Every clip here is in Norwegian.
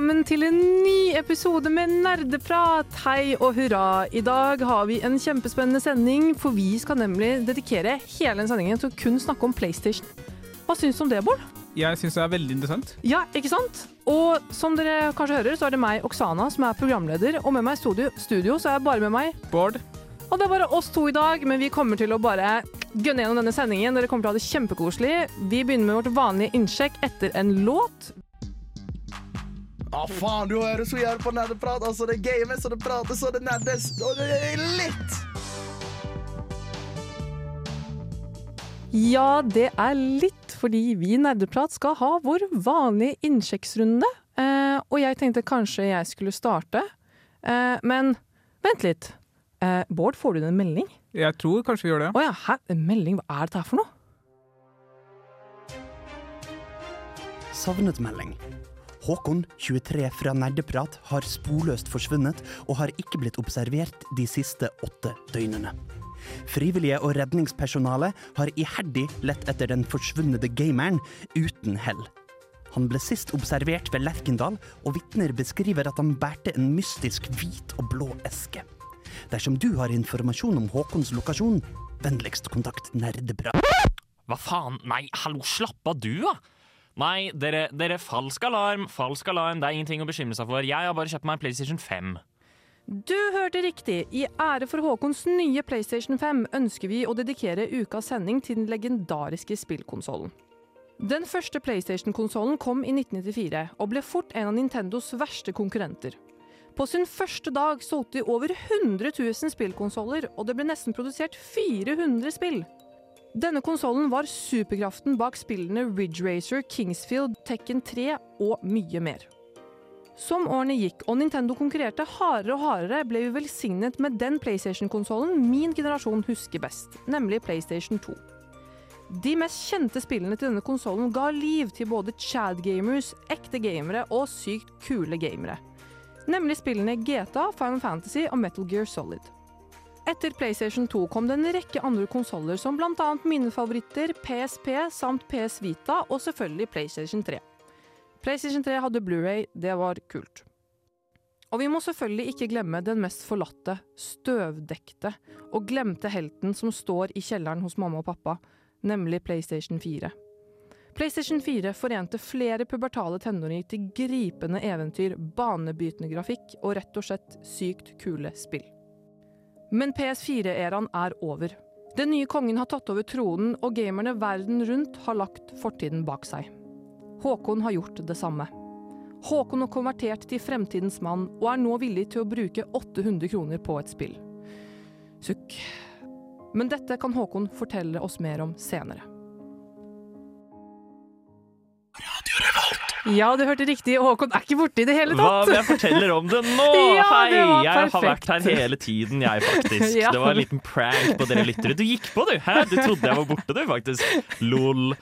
Velkommen til en ny episode med Nerdeprat. Hei og hurra. I dag har vi en kjempespennende sending, for vi skal nemlig dedikere hele den sendingen til å kun snakke om PlayStation. Hva syns du om det, Bård? Jeg syns det er veldig interessant. Ja, ikke sant? Og som dere kanskje hører, så er det meg, Oksana, som er programleder. Og med meg i studio, studio så er jeg bare med meg. Bård, Og det er bare oss to i dag, men vi kommer til å bare gønne gjennom denne sendingen. Dere kommer til å ha det kjempekoselig. Vi begynner med vårt vanlige innsjekk etter en låt. Ja, faen, du hører så jævlig på nerdeprat. Altså, det games, og det prates, og det nerdes, og det er litt. Ja, det er litt fordi vi i Nerdeprat skal ha vår vanlige innsjekksrunde. Eh, og jeg tenkte kanskje jeg skulle starte, eh, men vent litt. Eh, Bård, får du en melding? jeg tror kanskje vi gjør det. Å ja, hæ? En melding? Hva er dette her for noe? Savnet melding. Håkon, 23 fra Nerdeprat, har sporløst forsvunnet og har ikke blitt observert de siste åtte døgnene. Frivillige og redningspersonale har iherdig lett etter den forsvunne gameren, uten hell. Han ble sist observert ved Lerkendal, og vitner beskriver at han bærte en mystisk hvit og blå eske. Dersom du har informasjon om Håkons lokasjon, vennligst kontakt Nerdeprat. Hva faen? Nei, hallo, slapp av du, da! Nei, dere, dere, falsk alarm, falsk alarm, det er ingenting å bekymre seg for. Jeg har bare kjøpt meg en PlayStation 5. Du hørte riktig. I ære for Håkons nye PlayStation 5 ønsker vi å dedikere ukas sending til den legendariske spillkonsollen. Den første PlayStation-konsollen kom i 1994 og ble fort en av Nintendos verste konkurrenter. På sin første dag solgte de over 100 000 spillkonsoller, og det ble nesten produsert 400 spill. Denne konsollen var superkraften bak spillene Ridge Racer, Kingsfield, Tekken 3 og mye mer. Som årene gikk og Nintendo konkurrerte hardere og hardere, ble vi velsignet med den PlayStation-konsollen min generasjon husker best, nemlig PlayStation 2. De mest kjente spillene til denne konsollen ga liv til både Chad-gamers, ekte gamere og sykt kule gamere. Nemlig spillene GTA, Final Fantasy og Metal Gear Solid. Etter PlayStation 2 kom det en rekke andre konsoller, som bl.a. mine favoritter PSP samt PS Vita og selvfølgelig PlayStation 3. PlayStation 3 hadde Blu-ray, det var kult. Og vi må selvfølgelig ikke glemme den mest forlatte, støvdekte og glemte helten som står i kjelleren hos mamma og pappa, nemlig PlayStation 4. PlayStation 4 forente flere pubertale tenåringer til gripende eventyr, banebrytende grafikk og rett og slett sykt kule spill. Men PS4-æraen er over. Den nye kongen har tatt over tronen, og gamerne verden rundt har lagt fortiden bak seg. Håkon har gjort det samme. Håkon har konvertert til fremtidens mann, og er nå villig til å bruke 800 kroner på et spill. Sukk. Men dette kan Håkon fortelle oss mer om senere. Ja, du hørte riktig. Håkon er ikke borte i det hele tatt. Hva, jeg forteller om det nå? Ja, Hei, det jeg har vært her hele tiden, jeg faktisk. Ja. Det var en liten prank på dere lyttere. Du gikk på, du! Hæ? Du trodde jeg var borte, du, faktisk. Lol.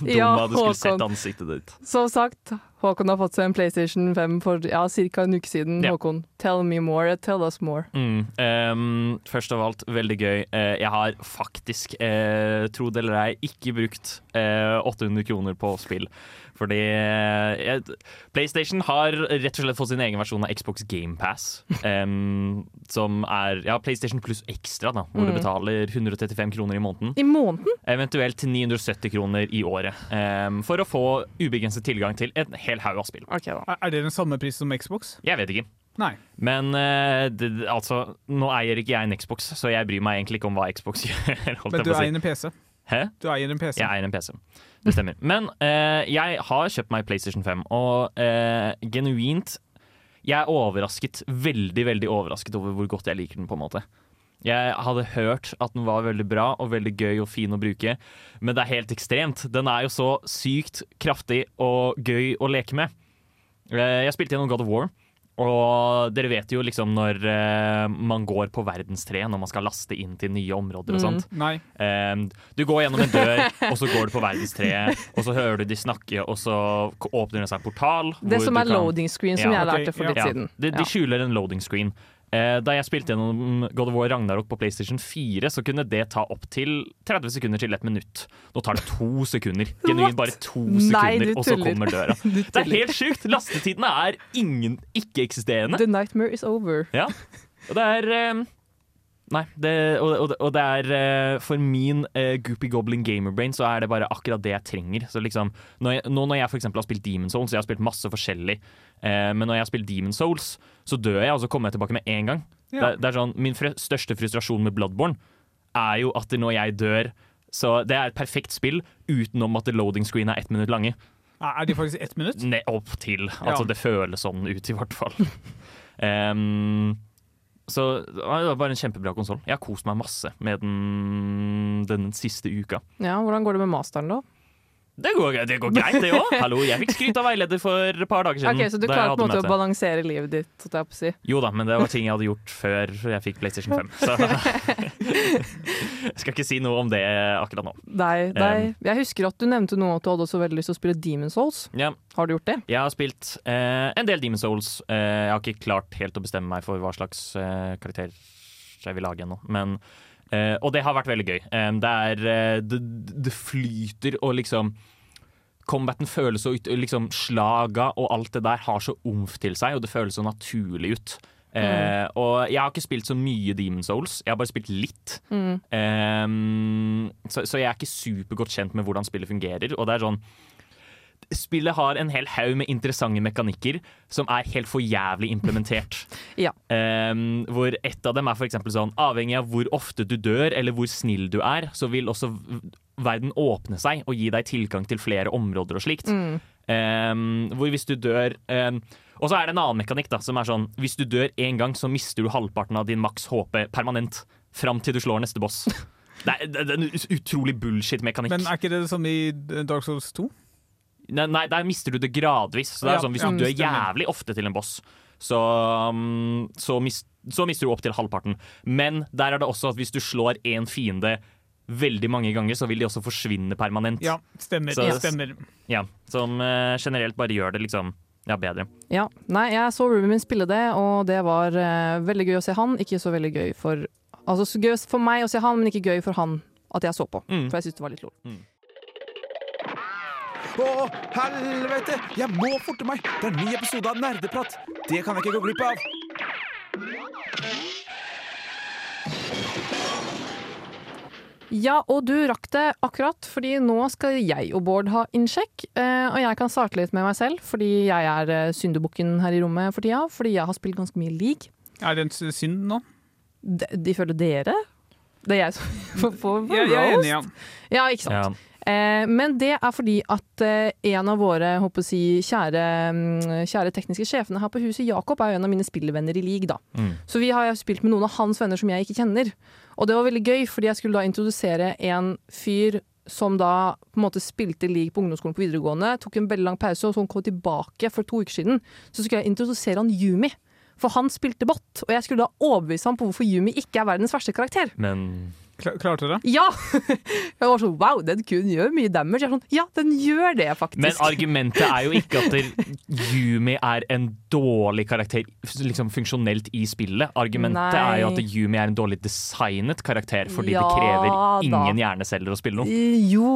Dumma, Ja, du skulle sett ansiktet ditt. Som sagt, Håkon har fått seg en PlayStation 5 for ja, ca. en uke siden. Ja. Håkon, tell me more, tell us more. Mm. um, først av alt, veldig gøy. Uh, jeg har faktisk, uh, tro det eller ei, ikke brukt uh, 800 kroner på spill. Fordi eh, PlayStation har rett og slett fått sin egen versjon av Xbox GamePass. Um, som er ja, PlayStation pluss ekstra, da, hvor du betaler 135 kroner i måneden. I måneden? Eventuelt 970 kroner i året. Um, for å få ubegrenset tilgang til en hel haug av spill. Okay, da. Er- det den samme pris som Xbox? Jeg vet ikke. Nei. Men uh, det, altså, nå eier ikke jeg en Xbox, så jeg bryr meg egentlig ikke om hva Xbox gjør. holdt Men du si. eier en PC. Hæ? Du eier en PC. Jeg eier en PC. Det stemmer. Men uh, jeg har kjøpt meg PlayStation 5, og uh, genuint jeg er overrasket, veldig, veldig overrasket over hvor godt jeg liker den, på en måte. Jeg hadde hørt at den var veldig bra og veldig gøy og fin å bruke, men det er helt ekstremt. Den er jo så sykt kraftig og gøy å leke med. Eh, Jeg spilte gjennom God of War, og dere vet jo liksom når eh, man går på verdenstreet når man skal laste inn til nye områder og Mm. sånt. Nei. Eh, du går gjennom en dør, og så går du på verdenstreet, og så hører du de snakke, og så åpner det seg en portal. Det hvor som du er kan- loading screen, som Ja, jeg lærte for litt ja, siden. De, de skjuler en loading screen. Eh, da jeg spilte gjennom God of War Ragnarok på PlayStation 4, så kunne det ta opptil 30 sekunder til et minutt. Nå tar det to sekunder. Genuint bare to Nei, sekunder, og så kommer døra. Det er helt sjukt! Lastetidene er ingen ikke-eksisterende. The nightmare is over. Ja. Og det er eh, Nei, det, og, og, og det er eh, For min uh, Goopy Goblin Gamerbrain så er det bare akkurat det jeg trenger. Så liksom, når jeg, nå når jeg eksempel har spilt Demon Souls, jeg har spilt masse forskjellig, uh, men når jeg har spilt Demon Souls, så dør jeg, og så kommer jeg tilbake med en gang. Ja. Det, det er sånn, Min fr største frustrasjon med Bloodborne er jo at når jeg dør så Det er et perfekt spill utenom at loading screen er ett minutt lange. Er de faktisk ett minutt? Ne, opp til. Altså, Ja. det føles sånn ut, i hvert fall. Em, så det var bare en kjempebra konsoll. Jeg har kost meg masse med den den siste uka. Ja, Hvordan går det med masteren, da? Det går, det går greit, det òg. Hallo, jeg fikk skryt av veileder for et par dager siden. Ok, Så du klarte på en måte å balansere livet ditt? holdt Jeg på å si. Jo da, men det var ting jeg hadde gjort før jeg fikk PlayStation 5. Så jeg skal ikke si noe om det akkurat nå. Nei, nei. Jeg husker at du nevnte noe at du hadde også veldig lyst til å spille Demon Souls. Ja, Har du gjort det? Jeg har spilt eh, en del Demon Souls. Eh, jeg har ikke klart helt å bestemme meg for hva slags eh, karakter jeg vil lage ennå. Men eh, Og det har vært veldig gøy. Eh, det er eh, det, det flyter og liksom Combaten føles så ut liksom Slaga og alt det der har så omf til seg, og det føles så naturlig ut. Eh, og jeg har ikke spilt så mye Demon Souls, jeg har bare spilt litt. Mm. Um, så, så jeg er ikke supergodt kjent med hvordan spillet fungerer. Og det er sånn Spillet har en hel haug med interessante mekanikker som er helt for jævlig implementert. Ja. um, hvor ett av dem er for eksempel sånn Avhengig av hvor ofte du dør, eller hvor snill du er, så vil også verden åpne seg og gi deg tilgang til flere områder og slikt. Mm. Um, hvor hvis du dør um, Og så er det en annen mekanikk da, som er sånn Hvis du dør én gang, så mister du halvparten av din maks HP permanent. Fram til du slår neste boss. Det er, det er en utrolig bullshit-mekanikk. Men er ikke det som i Dark Souls 2? Nei, nei, der mister du det gradvis. Så det er Ja, sånn, Hvis ja, du dør jævlig ofte til en boss, så, um, så, mis, så mister du opp til halvparten. Men der er det også at hvis du slår én fiende veldig mange ganger, så vil de også forsvinne permanent. Ja, stemmer. Så- ja, stemmer. Ja, som eh, generelt bare gjør det liksom ja, bedre. Ja. Nei, jeg så Ruben min spille det, og det var uh, veldig gøy å se han. Ikke så veldig gøy for Altså gøy for meg å se han, men ikke gøy for han at jeg så på. Mm. For jeg syntes det var litt lol. Å, helvete! Jeg må forte meg! Det er en ny episode av Nerdeprat. Det kan jeg ikke gå glipp av. Ja, og du rakk det akkurat, fordi nå skal jeg og Bård ha innsjekk. Eh, og jeg kan starte litt med meg selv, fordi jeg er eh, syndebukken her i rommet for tida. Fordi jeg har spilt ganske mye league. Er det en synd nå? De, de føler dere? Det er jeg som får roast? Jeg, jeg er enig, ja. Ja, ikke sant. Ja. Eh, men det er fordi at eh, en av våre si, kjære, mm, kjære tekniske sjefene her på huset, Jakob, er jo en av mine spillvenner i league. da. Mm. Så vi har spilt med noen av hans venner som jeg ikke kjenner. Og det var veldig gøy, fordi jeg skulle da introdusere en fyr som da på en måte spilte league på ungdomsskolen på videregående, tok en veldig lang pause, og så han kom tilbake for to uker siden. Så skulle jeg introdusere han Yumi. For han spilte bot, og jeg skulle da overbevise ham på hvorfor Yumi ikke er verdens verste karakter. Men Kla- du det? Ja! Jeg var sånn wow, den kun gjør mye damage. Jeg er sånn, ja, den gjør det faktisk. Men argumentet er jo ikke at Yumi er en dårlig karakter liksom funksjonelt i spillet. Argumentet Nei. er jo at Yumi er en dårlig designet karakter fordi Ja det krever da. ingen hjerneceller å spille noe. Jo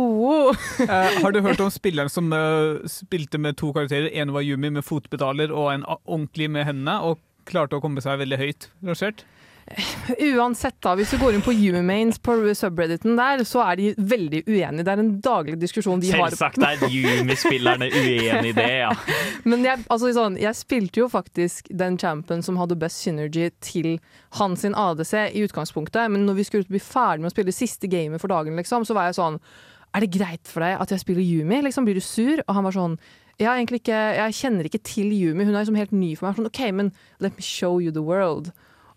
Eh, har du hørt om spilleren som uh, spilte med to karakterer? En var Yumi med fotpedaler og en ordentlig med hendene, og klarte å komme seg veldig høyt rangert? Uansett, da, hvis du går inn på Humains på subredditen der, så er de veldig uenige. Det er en daglig diskusjon de har. Selvsagt er Yumi-spillerne uenig i det, ja. Men jeg, altså, sånn, jeg spilte jo faktisk den champion som hadde best synergy til hans sin ADC i utgangspunktet, men når vi skulle bli ferdig med å spille siste gamet for dagen, liksom, så var jeg sånn Er det greit for deg at jeg spiller Yumi? Liksom, blir du sur? Og han var sånn jeg, ikke, jeg kjenner ikke til Yumi. Hun er liksom helt ny for meg. Sånn, OK, men let me show you the world.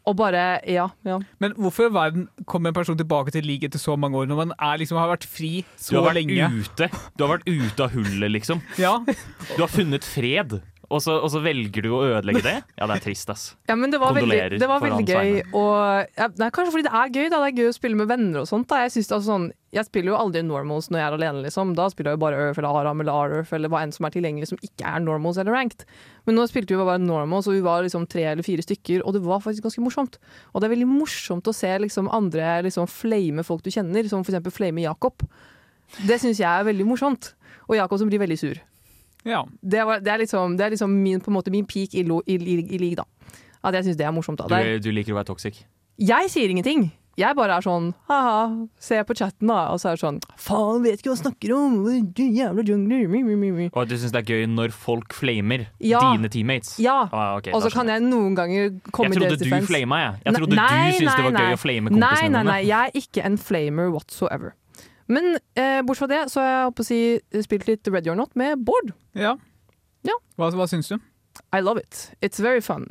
Og bare Ja, ja. Men hvorfor i verden kommer en person tilbake til league etter så mange år, når man er, liksom, har vært fri Du har vært lenge? ute Du har vært ute av hullet, liksom. Ja, Du har funnet fred, og så, og så velger du å ødelegge det? Ja, det er trist, ass. Ja, men det var Kondolerer veldig, det var veldig gøy. Og, ja, nei, kanskje fordi det er gøy. Da. Det er gøy å spille med venner og sånt. Da. Jeg, synes, altså, sånn, jeg spiller jo aldri normals når jeg er alene, liksom. Da spiller jeg jo bare Earth eller Aram eller Arf eller hva enn som er tilgjengelig som ikke er normals eller ranked. Men nå spilte vi bare normals, og vi var liksom tre eller fire stykker, og det var faktisk ganske morsomt. Og det er veldig morsomt å se liksom, andre liksom, flame folk du kjenner, som for eksempel flame Jakob. Det syns jeg er veldig morsomt. Og Jakob som blir veldig sur. Ja. Det, var, det er liksom, det er liksom min, på en måte min peak i, lo, i, i, i league, da. At jeg syns det er morsomt. da. Du, du liker å være toxic. jeg sier ingenting. Jeg bare er sånn ha-ha, ser på chatten, da, og så er det sånn faen, vet ikke hva jeg snakker om, du jævla jungler. Og at du syns det er gøy når folk flamer Ja. dine teammates. Ja. Ah, okay, Og så kan jeg noen ganger komme Jeg trodde du defense. flama, jeg. Jeg trodde Nei, du syntes det var nei, gøy å flame kompisene kompisene nei, nei, nei. jeg er ikke en flamer whatsoever. Men eh, bortsett fra det, så har jeg å si, spilt litt Ready or Not med Bård. ja. Ja. Hva, hva syns du? I love it. It's very fun.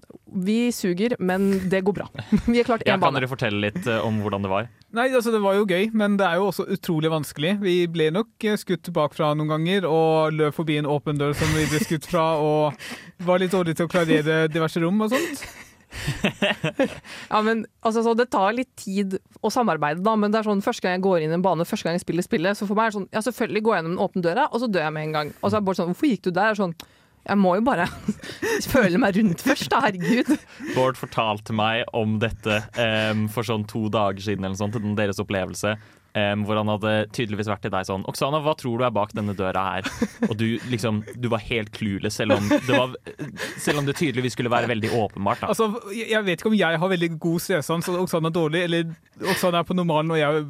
Vi suger, men det går bra. Vi har klart Ja, bane. kan dere fortelle litt eh, om hvordan det var? Nei, altså Det var jo gøy, men det er jo også utrolig vanskelig. Vi ble nok eh, skutt bakfra noen ganger og løp forbi en åpen dør som vi ble skutt fra, og var litt dårlig til å klarere diverse rom og sånt. Ja, men altså, så Det tar litt tid å samarbeide, da, men det er sånn, første gang jeg går inn i en bane, første gang jeg spiller spillet, så for meg er det sånn, ja, selvfølgelig går jeg gjennom den åpne døra, og så dør jeg med en gang. Og så er Bård sånn, hvorfor gikk du der? Jeg er Sånn, jeg må jo bare føle meg rundt først, da, herregud. Bård fortalte meg om dette um, for sånn to dager siden, eller sånt, deres opplevelse. Em, hvor han hadde tydeligvis vært til deg sånn Oksana, hva tror du er bak denne døra her? Og du liksom, du var helt clueless, selv om det, var, selv om det tydeligvis skulle være veldig åpenbart. Da. Altså, Jeg vet ikke om jeg har veldig god stresans og Oksana er dårlig, eller Oksana er på normalen og jeg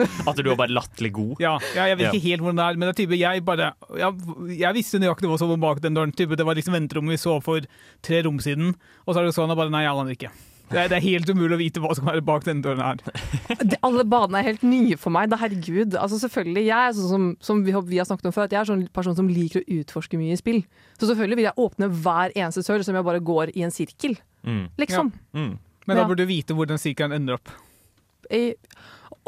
At du var bare latterlig god. Ja, ja jeg vet ikke helt hvordan det er, men det er type jeg bare Jeg, jeg visste nøyaktig hva som var bak den døren. Type, det var liksom venterommet vi så for tre rom siden, og så er det Oksana bare Nei, jeg aner ikke. Det er, det er helt umulig å vite hva som er bak denne døren her. De, alle banene er helt nye for meg, da, herregud. Altså selvfølgelig, jeg er sånn som, som vi, har- vi har snakket om før, at jeg er sånn person som liker å utforske mye i spill. Så selvfølgelig vil jeg åpne hver eneste sør som jeg bare går i en sirkel, Mm, liksom. mm. Men da burde du vite hvor den sirkelen ender opp. Eh,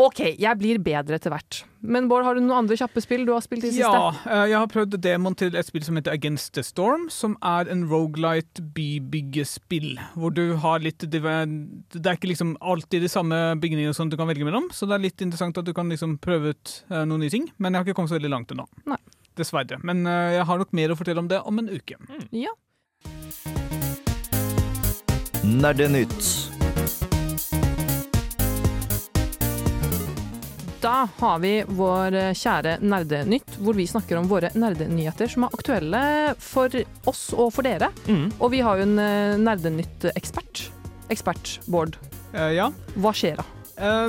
OK, jeg blir bedre etter hvert. Men Bård, har du noen andre kjappe spill du har spilt i siste? Ja, eh, jeg har prøvd demoen til et spill som heter Against the Storm, som er en rogelight bybyggespill. Hvor du har litt Det er ikke liksom alltid de samme bygningene som du kan velge mellom, så det er litt interessant at du kan liksom prøve ut eh, noen nye ting. Men jeg har ikke kommet så veldig langt ennå. Dessverre. Men eh, jeg har nok mer å fortelle om det om en uke. Ja. Nerdenytt. Da har vi vår eh, kjære Nerdenytt, hvor vi snakker om våre nerdenyheter som er aktuelle for oss og for dere. Mm. Og vi har jo en eh, Nerdenytt-ekspert. Ekspert, Bård. Uh, ja. Hva skjer da?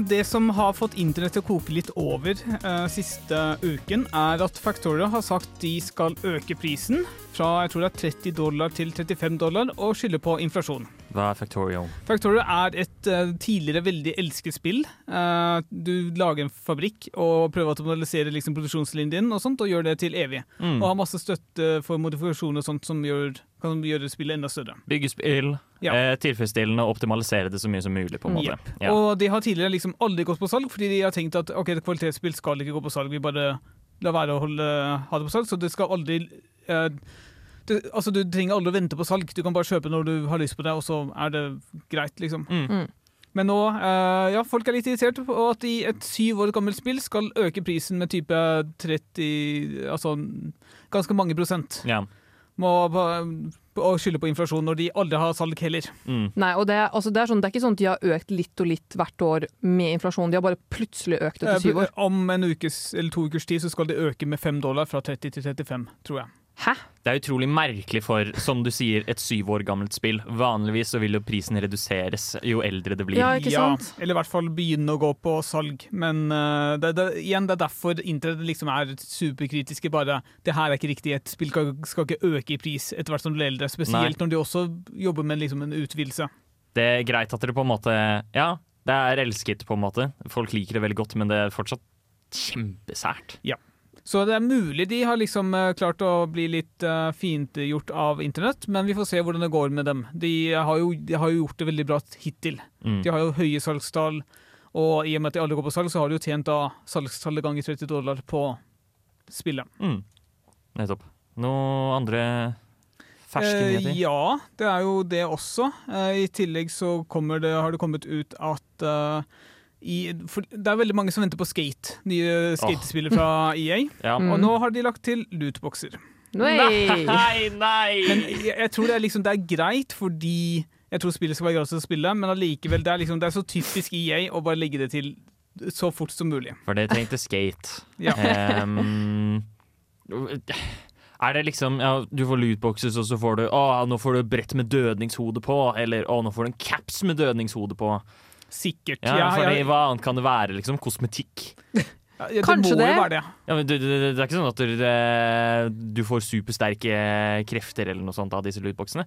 Det som har fått internett til å koke litt over uh, siste uken, er at Factoria har sagt de skal øke prisen fra jeg tror det er 30 dollar til 35 dollar og skylde på inflasjon. Hva er Factorio? Factorio er et uh, tidligere veldig elsket spill. Uh, du lager en fabrikk og prøver å optimalisere liksom, produksjonslinjen din og sånt, og gjør det til evig. Mm. Og har masse støtte for modifikasjoner og sånt som gjør, kan gjøre spillet enda større. Byggespill, Ja. eh, tilfredsstillende, optimalisere det så mye som mulig, på en måte. Yep. Ja. Og de har tidligere liksom aldri gått på salg, fordi de har tenkt at ok, et kvalitetsspill skal ikke gå på salg, vi bare lar være å holde, ha det på salg. Så det skal aldri eh, det, Altså, du trenger aldri å vente på salg, du kan bare kjøpe når du har lyst på det, og så er det greit, liksom. Mm. Mm. Men nå, eh, ja, folk er litt irritert på at i et syv år gammelt spill skal øke prisen med type 30 Altså ganske mange prosent. Ja. Må og skylde på inflasjon når de aldri har salg heller. Mm. Nei, og det, altså det, er sånn, det er ikke sånn at de har økt litt og litt hvert år med inflasjon. De har bare plutselig økt etter syv år. Eh, Om en ukes eller to ukers tid så skal de øke med fem dollar fra 30 til 35, tror jeg. Hæ? Det er utrolig merkelig for, som du sier, et syv år gammelt spill. Vanligvis så vil jo prisen reduseres jo eldre det blir. Ja, ikke sant? Eller i hvert fall begynne å gå på salg. Men uh, det, det, igjen, det er derfor internett liksom er superkritiske. Bare det her er ikke riktig. Et spill skal, skal ikke øke i pris etter hvert som du blir eldre. Spesielt når de også jobber med liksom en utvidelse. Det er greit at dere på en måte Ja, det er elsket, på en måte. Folk liker det veldig godt, men det er fortsatt kjempesært. Så det er mulig de har liksom eh, klart å bli litt uh, fiendtliggjort av internett, men vi får se hvordan det går med dem. De har jo, de har jo gjort det veldig bra hittil. Mm. De har jo høye salgstall, og i og med at de alle går på salg, så har de jo tjent da salgstallet ganger 30 dollar på spillet. Mm. Nettopp. Noe andre ferske Eh, nyheter? ja, det er jo det også. Eh, I tillegg så det, har det kommet ut at eh, i, for det er veldig mange som venter på Skate, nye skatespillet fra EA. Ja. Mm. Og nå har de lagt til lootboxer. Nei! Nei, nei! Men jeg, jeg tror det er, liksom, det er greit fordi jeg tror spillet skal være gratis å spille, men allikevel, det er, liksom, det er så typisk EA å bare legge det til så fort som mulig. For det trengte skate. Ja. Um, er det liksom ja, Du får lootboxes, og så får du Å, nå får du brett med dødningshode på. Eller å, nå får du en caps med dødningshode på. Sikkert. Ja, Ja, fordi, ja, Hva annet kan det være? liksom Kosmetikk. ja, det Kanskje må det. jo være det. Ja, men det, det, det er ikke sånn at du, du får supersterke krefter eller noe sånt av disse lootboxene.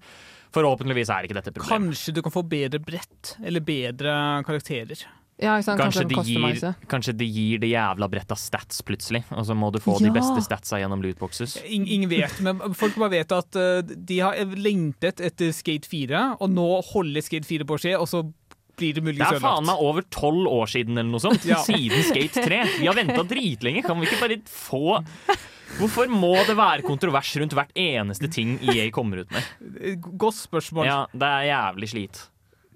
Forhåpentligvis er ikke dette et problem. Kanskje du kan få bedre brett, eller bedre karakterer. Ja, ikke sant? Kanskje Kanskje, de, gir, kanskje de gir det jævla bretta stats plutselig, og så må du få de beste statsa gjennom lootboxes. Ing- Ingen vet, men folk bare vet at eh, de har lengtet etter Skate 4, og nå holder Skate 4 på å skje, og så blir det Det er faen meg over tolv år siden eller noe sånt. Ja. Siden Skate 3. Vi har venta dritlenge. Kan vi ikke bare få Hvorfor må det være kontrovers rundt hvert eneste ting EA kommer ut med? Eh, Godt spørsmål. Ja, Det er jævlig slit.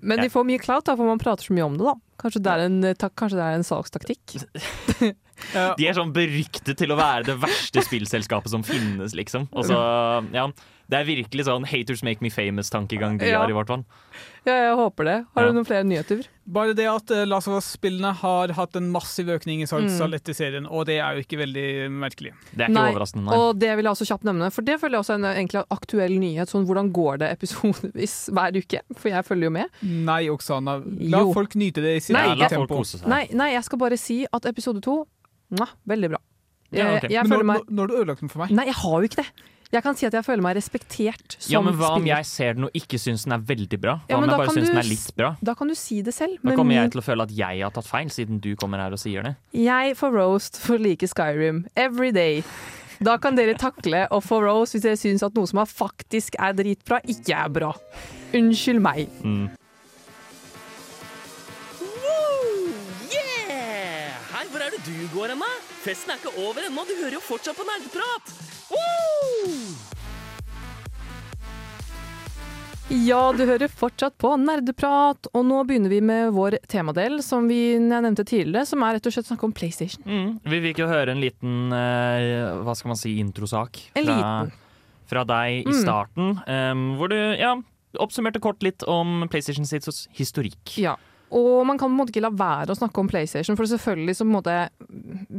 Men de får mye clout, da, for man prater så mye om det. da. Kanskje det er en, ta- kanskje det er en salgstaktikk. Eh, De er sånn beryktet til å være det verste spillselskapet som finnes, liksom. Og så, ja, Det er virkelig sånn haters make me famous-tankegang de Ja. har, i hvert fall. Ja, jeg håper det. Har Ja. du noen flere nyheter? Bare det at uh, Last of Us-spillene har hatt en massiv økning i salgstall Mm. etter serien, og det er jo ikke veldig merkelig. Det er ikke Nei, overraskende. Nei. Og det vil jeg også kjapt nevne, for det føler jeg også er en egentlig aktuell nyhet. Sånn hvordan går det episodevis hver uke? For jeg følger jo med. Nei, Oksana. La Jo. folk nyte det i sitt eget tempo. kose seg. Nei, nei, jeg skal bare si at episode to veldig bra. Ja, Jeg- jeg Men nå, meg nå, nå har du ødelagt den for meg. Nei, jeg har jo ikke det. Jeg kan si at jeg føler meg respektert som spiller. Ja, men Hva om jeg ser den og ikke syns den er veldig bra? Hva Ja, om jeg bare syns den er litt bra? Da kan du si det selv. Da kommer jeg til å føle at jeg har tatt feil, siden du kommer her og sier det. Jeg får roast for like Skyrim every day. Da kan dere takle å få roast hvis dere syns at noe som faktisk er dritbra, ikke er bra. Unnskyld meg. Mm. Hvor er det du går hen, da? Festen er ikke over ennå, du hører jo fortsatt på nerdeprat! Ja, du hører fortsatt på Nerdeprat, og nå begynner vi med vår temadel, som vi nevnte tidligere, som er rett og slett snakk om PlayStation. Mm. Vi fikk jo høre en liten eh, hva skal man si, introsak En fra, liten. fra deg i Mm. starten, hvor du ja, oppsummerte kort litt om PlayStation sitt historikk. Ja. Og man kan på en måte ikke la være å snakke om PlayStation, for selvfølgelig så på en måte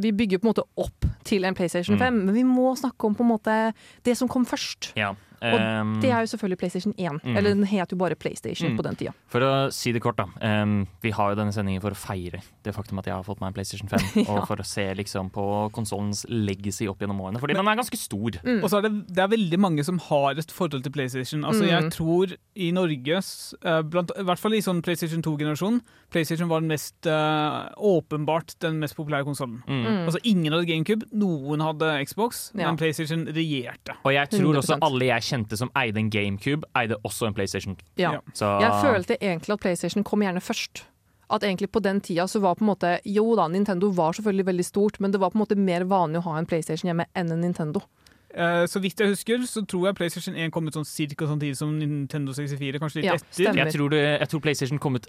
Vi bygger på en måte opp til en PlayStation Mm. 5, men vi må snakke om på en måte det som kom først. Ja. Og Det er jo selvfølgelig PlayStation 1. Mm. Eller den het jo bare PlayStation Mm. på den tida. For å si det kort, da. Um, vi har jo denne sendingen for å feire det faktum at jeg har fått meg en PlayStation 5, Ja. og for å se liksom på konsollens legacy opp gjennom årene, fordi den er ganske stor. Mm. Og så er det, det er veldig mange som har et forhold til PlayStation. Altså, Mm. Jeg tror i Norge, eh, blant, i hvert fall i sånn PlayStation 2-generasjon, PlayStation var den mest uh, åpenbart den mest populære konsollen. Mm. Mm. Altså, ingen hadde GameCube, noen hadde Xbox, Ja. men PlayStation regjerte. Og jeg tror også 100%. alle jeg kjente som eide en GameCube, eide også en PlayStation. Ja. Så Jeg følte egentlig at PlayStation kom gjerne først. At egentlig på den tida så var på en måte Jo da, Nintendo var selvfølgelig veldig stort, men det var på en måte mer vanlig å ha en PlayStation hjemme enn en Nintendo. Eh, så vidt jeg husker, så tror jeg PlayStation 1 kom ut sånn cirka samtidig som Nintendo 64, kanskje litt Ja, etter. jeg tror, det, jeg tror PlayStation kom ut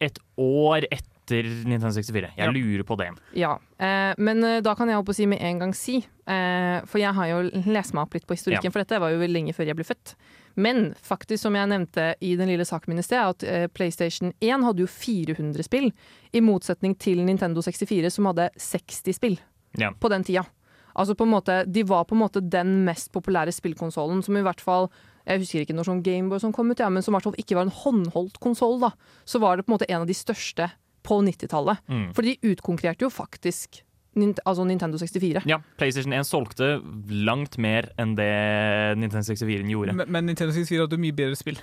et år etter Nintendo 64. Jeg Ja. lurer på det. Ja, eh, Men eh, da kan jeg holdt på å si med en gang si, eh, for jeg har jo lest meg opp litt på historikken, Ja. for dette var jo lenge før jeg ble født. Men faktisk, som jeg nevnte i den lille saken min i sted, at eh, PlayStation 1 hadde jo 400 spill, i motsetning til Nintendo 64 som hadde 60 spill Ja. på den tida. Altså på en måte, De var på en måte den mest populære spillkonsollen som i hvert fall jeg husker ikke når sånn Gameboy som kom ut, ja, men som i hvert fall ikke var en håndholdt konsoll. Så var det på en måte en av de største på 90-tallet. Mm. For de utkonkurrerte jo faktisk altså Nintendo 64. Ja, PlayStation 1 solgte langt mer enn det Nintendo 64 gjorde. Men, men Nintendo 64 hadde mye bedre spill.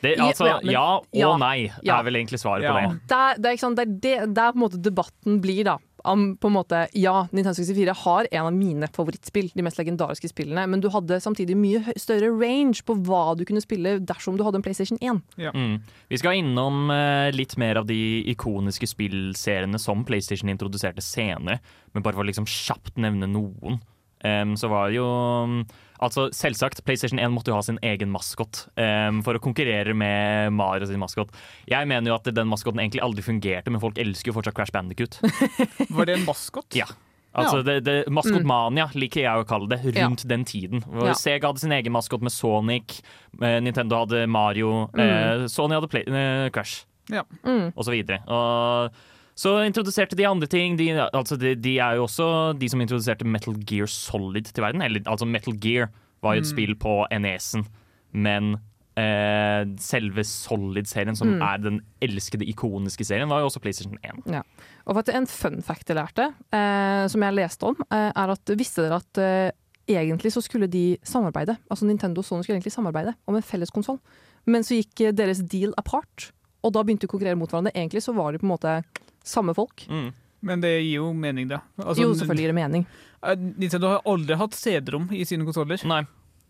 Det, altså, ja, men- ja og ja. nei Ja. er vel egentlig svaret Ja. på det. Det er, det, er, ikke sant? Det, er det, det er på en måte debatten blir, da. Om på en måte, Ja, Nintendo 64 har en av mine favorittspill, de mest legendariske spillene, men du hadde samtidig mye større range på hva du kunne spille dersom du hadde en PlayStation 1. Mm. Vi skal innom eh, litt mer av de ikoniske spillseriene som PlayStation introduserte senere, men bare for å liksom kjapt nevne noen. Em, så var jo mm, Altså Selvsagt, PlayStation 1 måtte jo ha sin egen maskot um, for å konkurrere med Mario sin maskot. Jeg mener jo at den maskoten egentlig aldri fungerte, men folk elsker jo fortsatt Crash Bandicoot. Var det en maskot? Ja. Altså, det, det, Maskotmania liker jeg å kalle det, rundt den tiden. Ja. Sega hadde sin egen maskot med Sonic, eh, Nintendo hadde Mario, eh, Sony hadde Play, eh, Crash, Ja. Mm. og så videre. Og så introduserte de andre ting. De, altså de, de er jo også de som introduserte Metal Gear Solid til verden. Eller, altså Metal Gear var jo et spill på NES-en, men eh, selve Solid-serien, som er den elskede, ikoniske serien, var jo også PlayStation 1. Ja. Og for at En fun fact jeg lærte, eh, som jeg leste om, eh, er at visste dere at eh, egentlig så skulle de samarbeide. Altså Nintendo og Sony skulle egentlig samarbeide om en felles konsoll. Men så gikk eh, deres deal apart, og da begynte de å konkurrere mot hverandre. Egentlig så var de på en måte samme folk. Mm. Men det gir jo mening, da. Altså, jo, selvfølgelig gir det mening. eh, Nintendo har aldri hatt CD-rom i sine konsoller. Nei.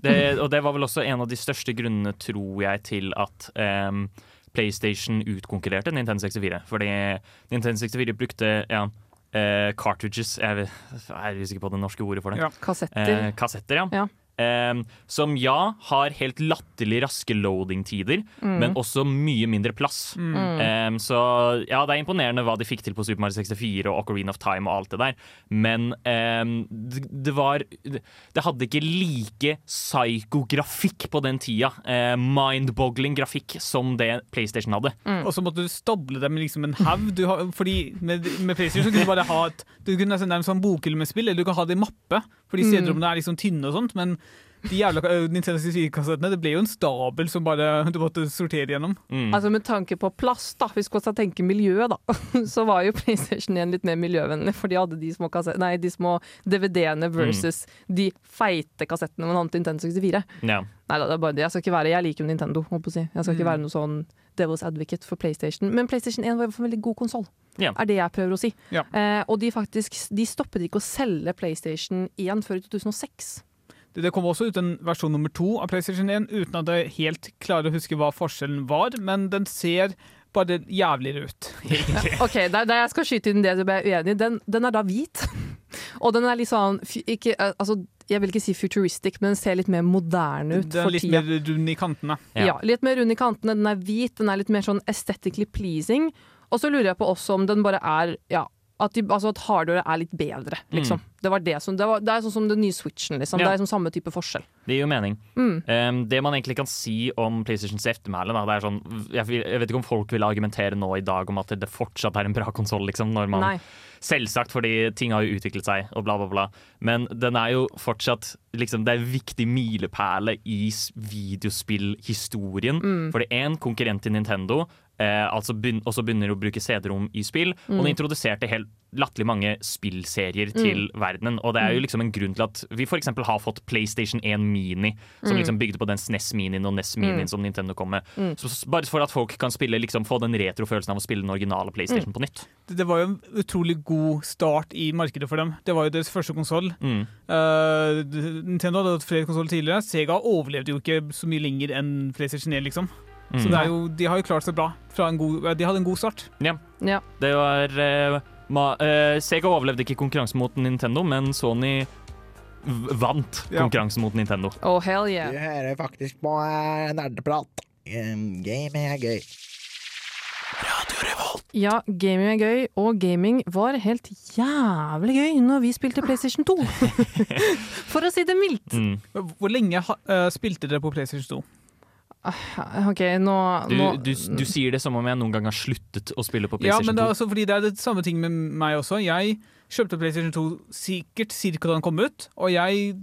Det, og det var vel også en av de største grunnene, tror jeg, til at um, PlayStation utkonkurrerte Nintendo 64. Fordi Nintendo 64 brukte ja, uh, cartridges Jeg jeg er usikker på det norske ordet for det. Ja. Kassetter. Uh, kassetter, ja. Ja. Em, som ja, har helt latterlig raske loading-tider, Mm. men også mye mindre plass. Em, så ja, det er imponerende hva de fikk til på Super Mario 64 og Ocarina of Time og alt det der, men em, det, var Det hadde ikke like psykografikk på den tida. Eh, Mind-boggling grafikk som det PlayStation hadde. Mm. Og så måtte du stable dem liksom en haug. Fordi med, med PlayStation så kunne du bare ha et Du kunne nesten nærmest ha en bokhylle med spill, eller du kan ha det i mappe. Fordi Mm. CD-rommene er liksom tynne og sånt. Men de jævla øh, Nintendo 64-kassettene Det ble jo en stabel som bare du måtte sortere gjennom. Mm. Altså Med tanke på plass, da, hvis vi skal tenke miljø, da, så var jo PlayStation 1 litt mer miljøvennlig. For de hadde de små, nei, de små DVD-ene versus de feite kassettene man hadde til Nintendo 64. Ja. Nei da, det er bare det. Jeg skal ikke være Jeg liker jo Nintendo. Holdt på å si. Jeg skal ikke være noe sånn Devil's Advocate for PlayStation. Men PlayStation 1 var en veldig god konsoll. yeah. Er det jeg prøver å si. Yeah. Eh, og de faktisk De stoppet ikke å selge PlayStation 1 før i 2006. Det, kom også ut en versjon nummer to av PlayStation 1 uten at jeg helt klarer å huske hva forskjellen var, men den ser bare jævligere ut. OK, da, da jeg skal skyte inn det du ble uenig i, den, den er da hvit. Og den er litt sånn ikke, eh, altså, Jeg vil ikke si futuristic, men den ser litt mer moderne ut Den er litt mer rund i kantene. Ja. Ja. litt mer rund i kantene, den er hvit, den er litt mer sånn aesthetically pleasing. Og så lurer jeg på også om den bare er ja, at, de, altså at hardware er litt bedre, liksom. Det, var det, som, det, var, det er sånn som den nye Switchen, liksom. Ja. Det er sånn samme type forskjell. Det gir jo mening. Mm. Um, det man egentlig kan si om PlayStations eftermæle, da, det sånn jeg, jeg vet ikke om folk vil argumentere nå i dag om at det fortsatt er en bra konsoll, liksom. Man, selvsagt, fordi ting har jo utviklet seg, og bla, bla, bla. Men den er jo fortsatt liksom, Det er en viktig milepæle i videospillhistorien. Mm. For det er en konkurrent til Nintendo. Eh, altså begyn også begynner å bruke CD-rom i spill. Og Mm. den introduserte helt latterlig mange spillserier til verdenen. Og det er jo liksom en grunn til at vi f.eks. har fått PlayStation 1 Mini, som liksom bygde på den SNES Minien og NES Minien som Nintendo kom med. Så, bare for at folk kan spille liksom, få den retrofølelsen av å spille den originale PlayStation på nytt. Det, det var jo en utrolig god start i markedet for dem. Det var jo deres første konsoll. Mm. Uh, Nintendo hadde hatt flere konsoller tidligere. Sega overlevde jo ikke så mye lenger enn PlayStation 1, liksom. Så Mm. det er jo, de har jo klart seg bra. Fra en god, de hadde en god start. Ja. Det var uh, ma uh, Sega overlevde ikke konkurransen mot Nintendo, men Sony v- vant Ja. konkurransen mot Nintendo. Oh, hell yeah. Du hører faktisk på eh, nerdeprat. Um, Gaming er gøy. Ja, gaming er gøy, og gaming var helt jævlig gøy når vi spilte PlayStation 2. For å si det mildt. Mm. Hvor lenge eh, spilte dere på PlayStation 2? OK, nå, Du, nå du, du sier det som om jeg noen gang har sluttet å spille på Ja, PlayStation men det er 2. også fordi det er det samme ting med meg også. Jeg kjøpte PlayStation 2 sikkert cirka da den kom ut, og jeg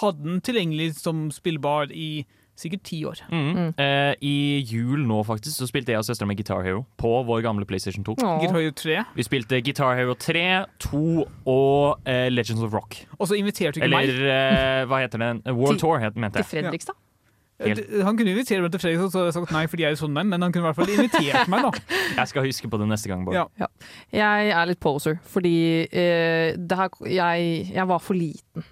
hadde den tilgjengelig som spillbar i sikkert ti år. Mm. Eh, I jul nå faktisk så spilte jeg og søstera mi Guitar Hero på vår gamle PlayStation 2. Åh. Guitar Hero 3. Vi spilte Guitar Hero 3, 2 og eh, Legends of Rock. Og så inviterte du ikke Eller meg. eh, hva heter det? World Til- Tour, het, mente Til Fredrikstad? Fredrikstad? Helt. Han kunne invitere meg til Fredrikstad, så hadde jeg sagt nei fordi jeg er sånn menn, men han kunne i hvert fall invitert meg, da. Jeg skal huske på det neste gang, Bård. Ja. Jeg er litt poser, fordi uh, det her, jeg, jeg var for liten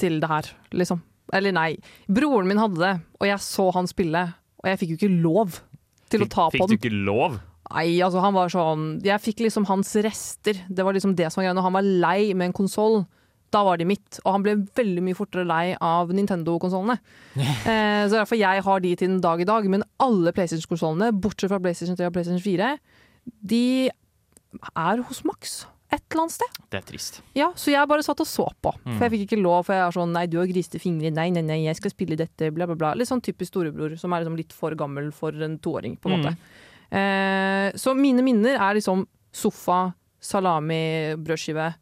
til det her, liksom. Eller nei. Broren min hadde det, og jeg så han spille, og jeg fikk jo ikke lov til å ta på den. Fikk du ikke lov? Nei, altså han var sånn Jeg fikk liksom hans rester. Det var liksom det som var greia. Når han var lei med en konsoll, da var de mitt. Og han ble veldig mye fortere lei av Nintendo-konsollene. eh, så derfor jeg har de til den dag i dag. Men alle PlayStation-konsollene, bortsett fra PlayStation 3 og PlayStation 4, de er hos Max. Et eller annet sted. Det er trist. Ja, Så jeg bare satt og så på. Mm. For jeg fikk ikke lov. For jeg er sånn Nei, du har griste fingre. Nei, nei, nei, jeg skal spille dette. Bla, bla, bla. Litt sånn typisk storebror som er liksom litt for gammel for en toåring, på en Mm. måte. Eh, så mine minner er liksom sofa, salami, brødskive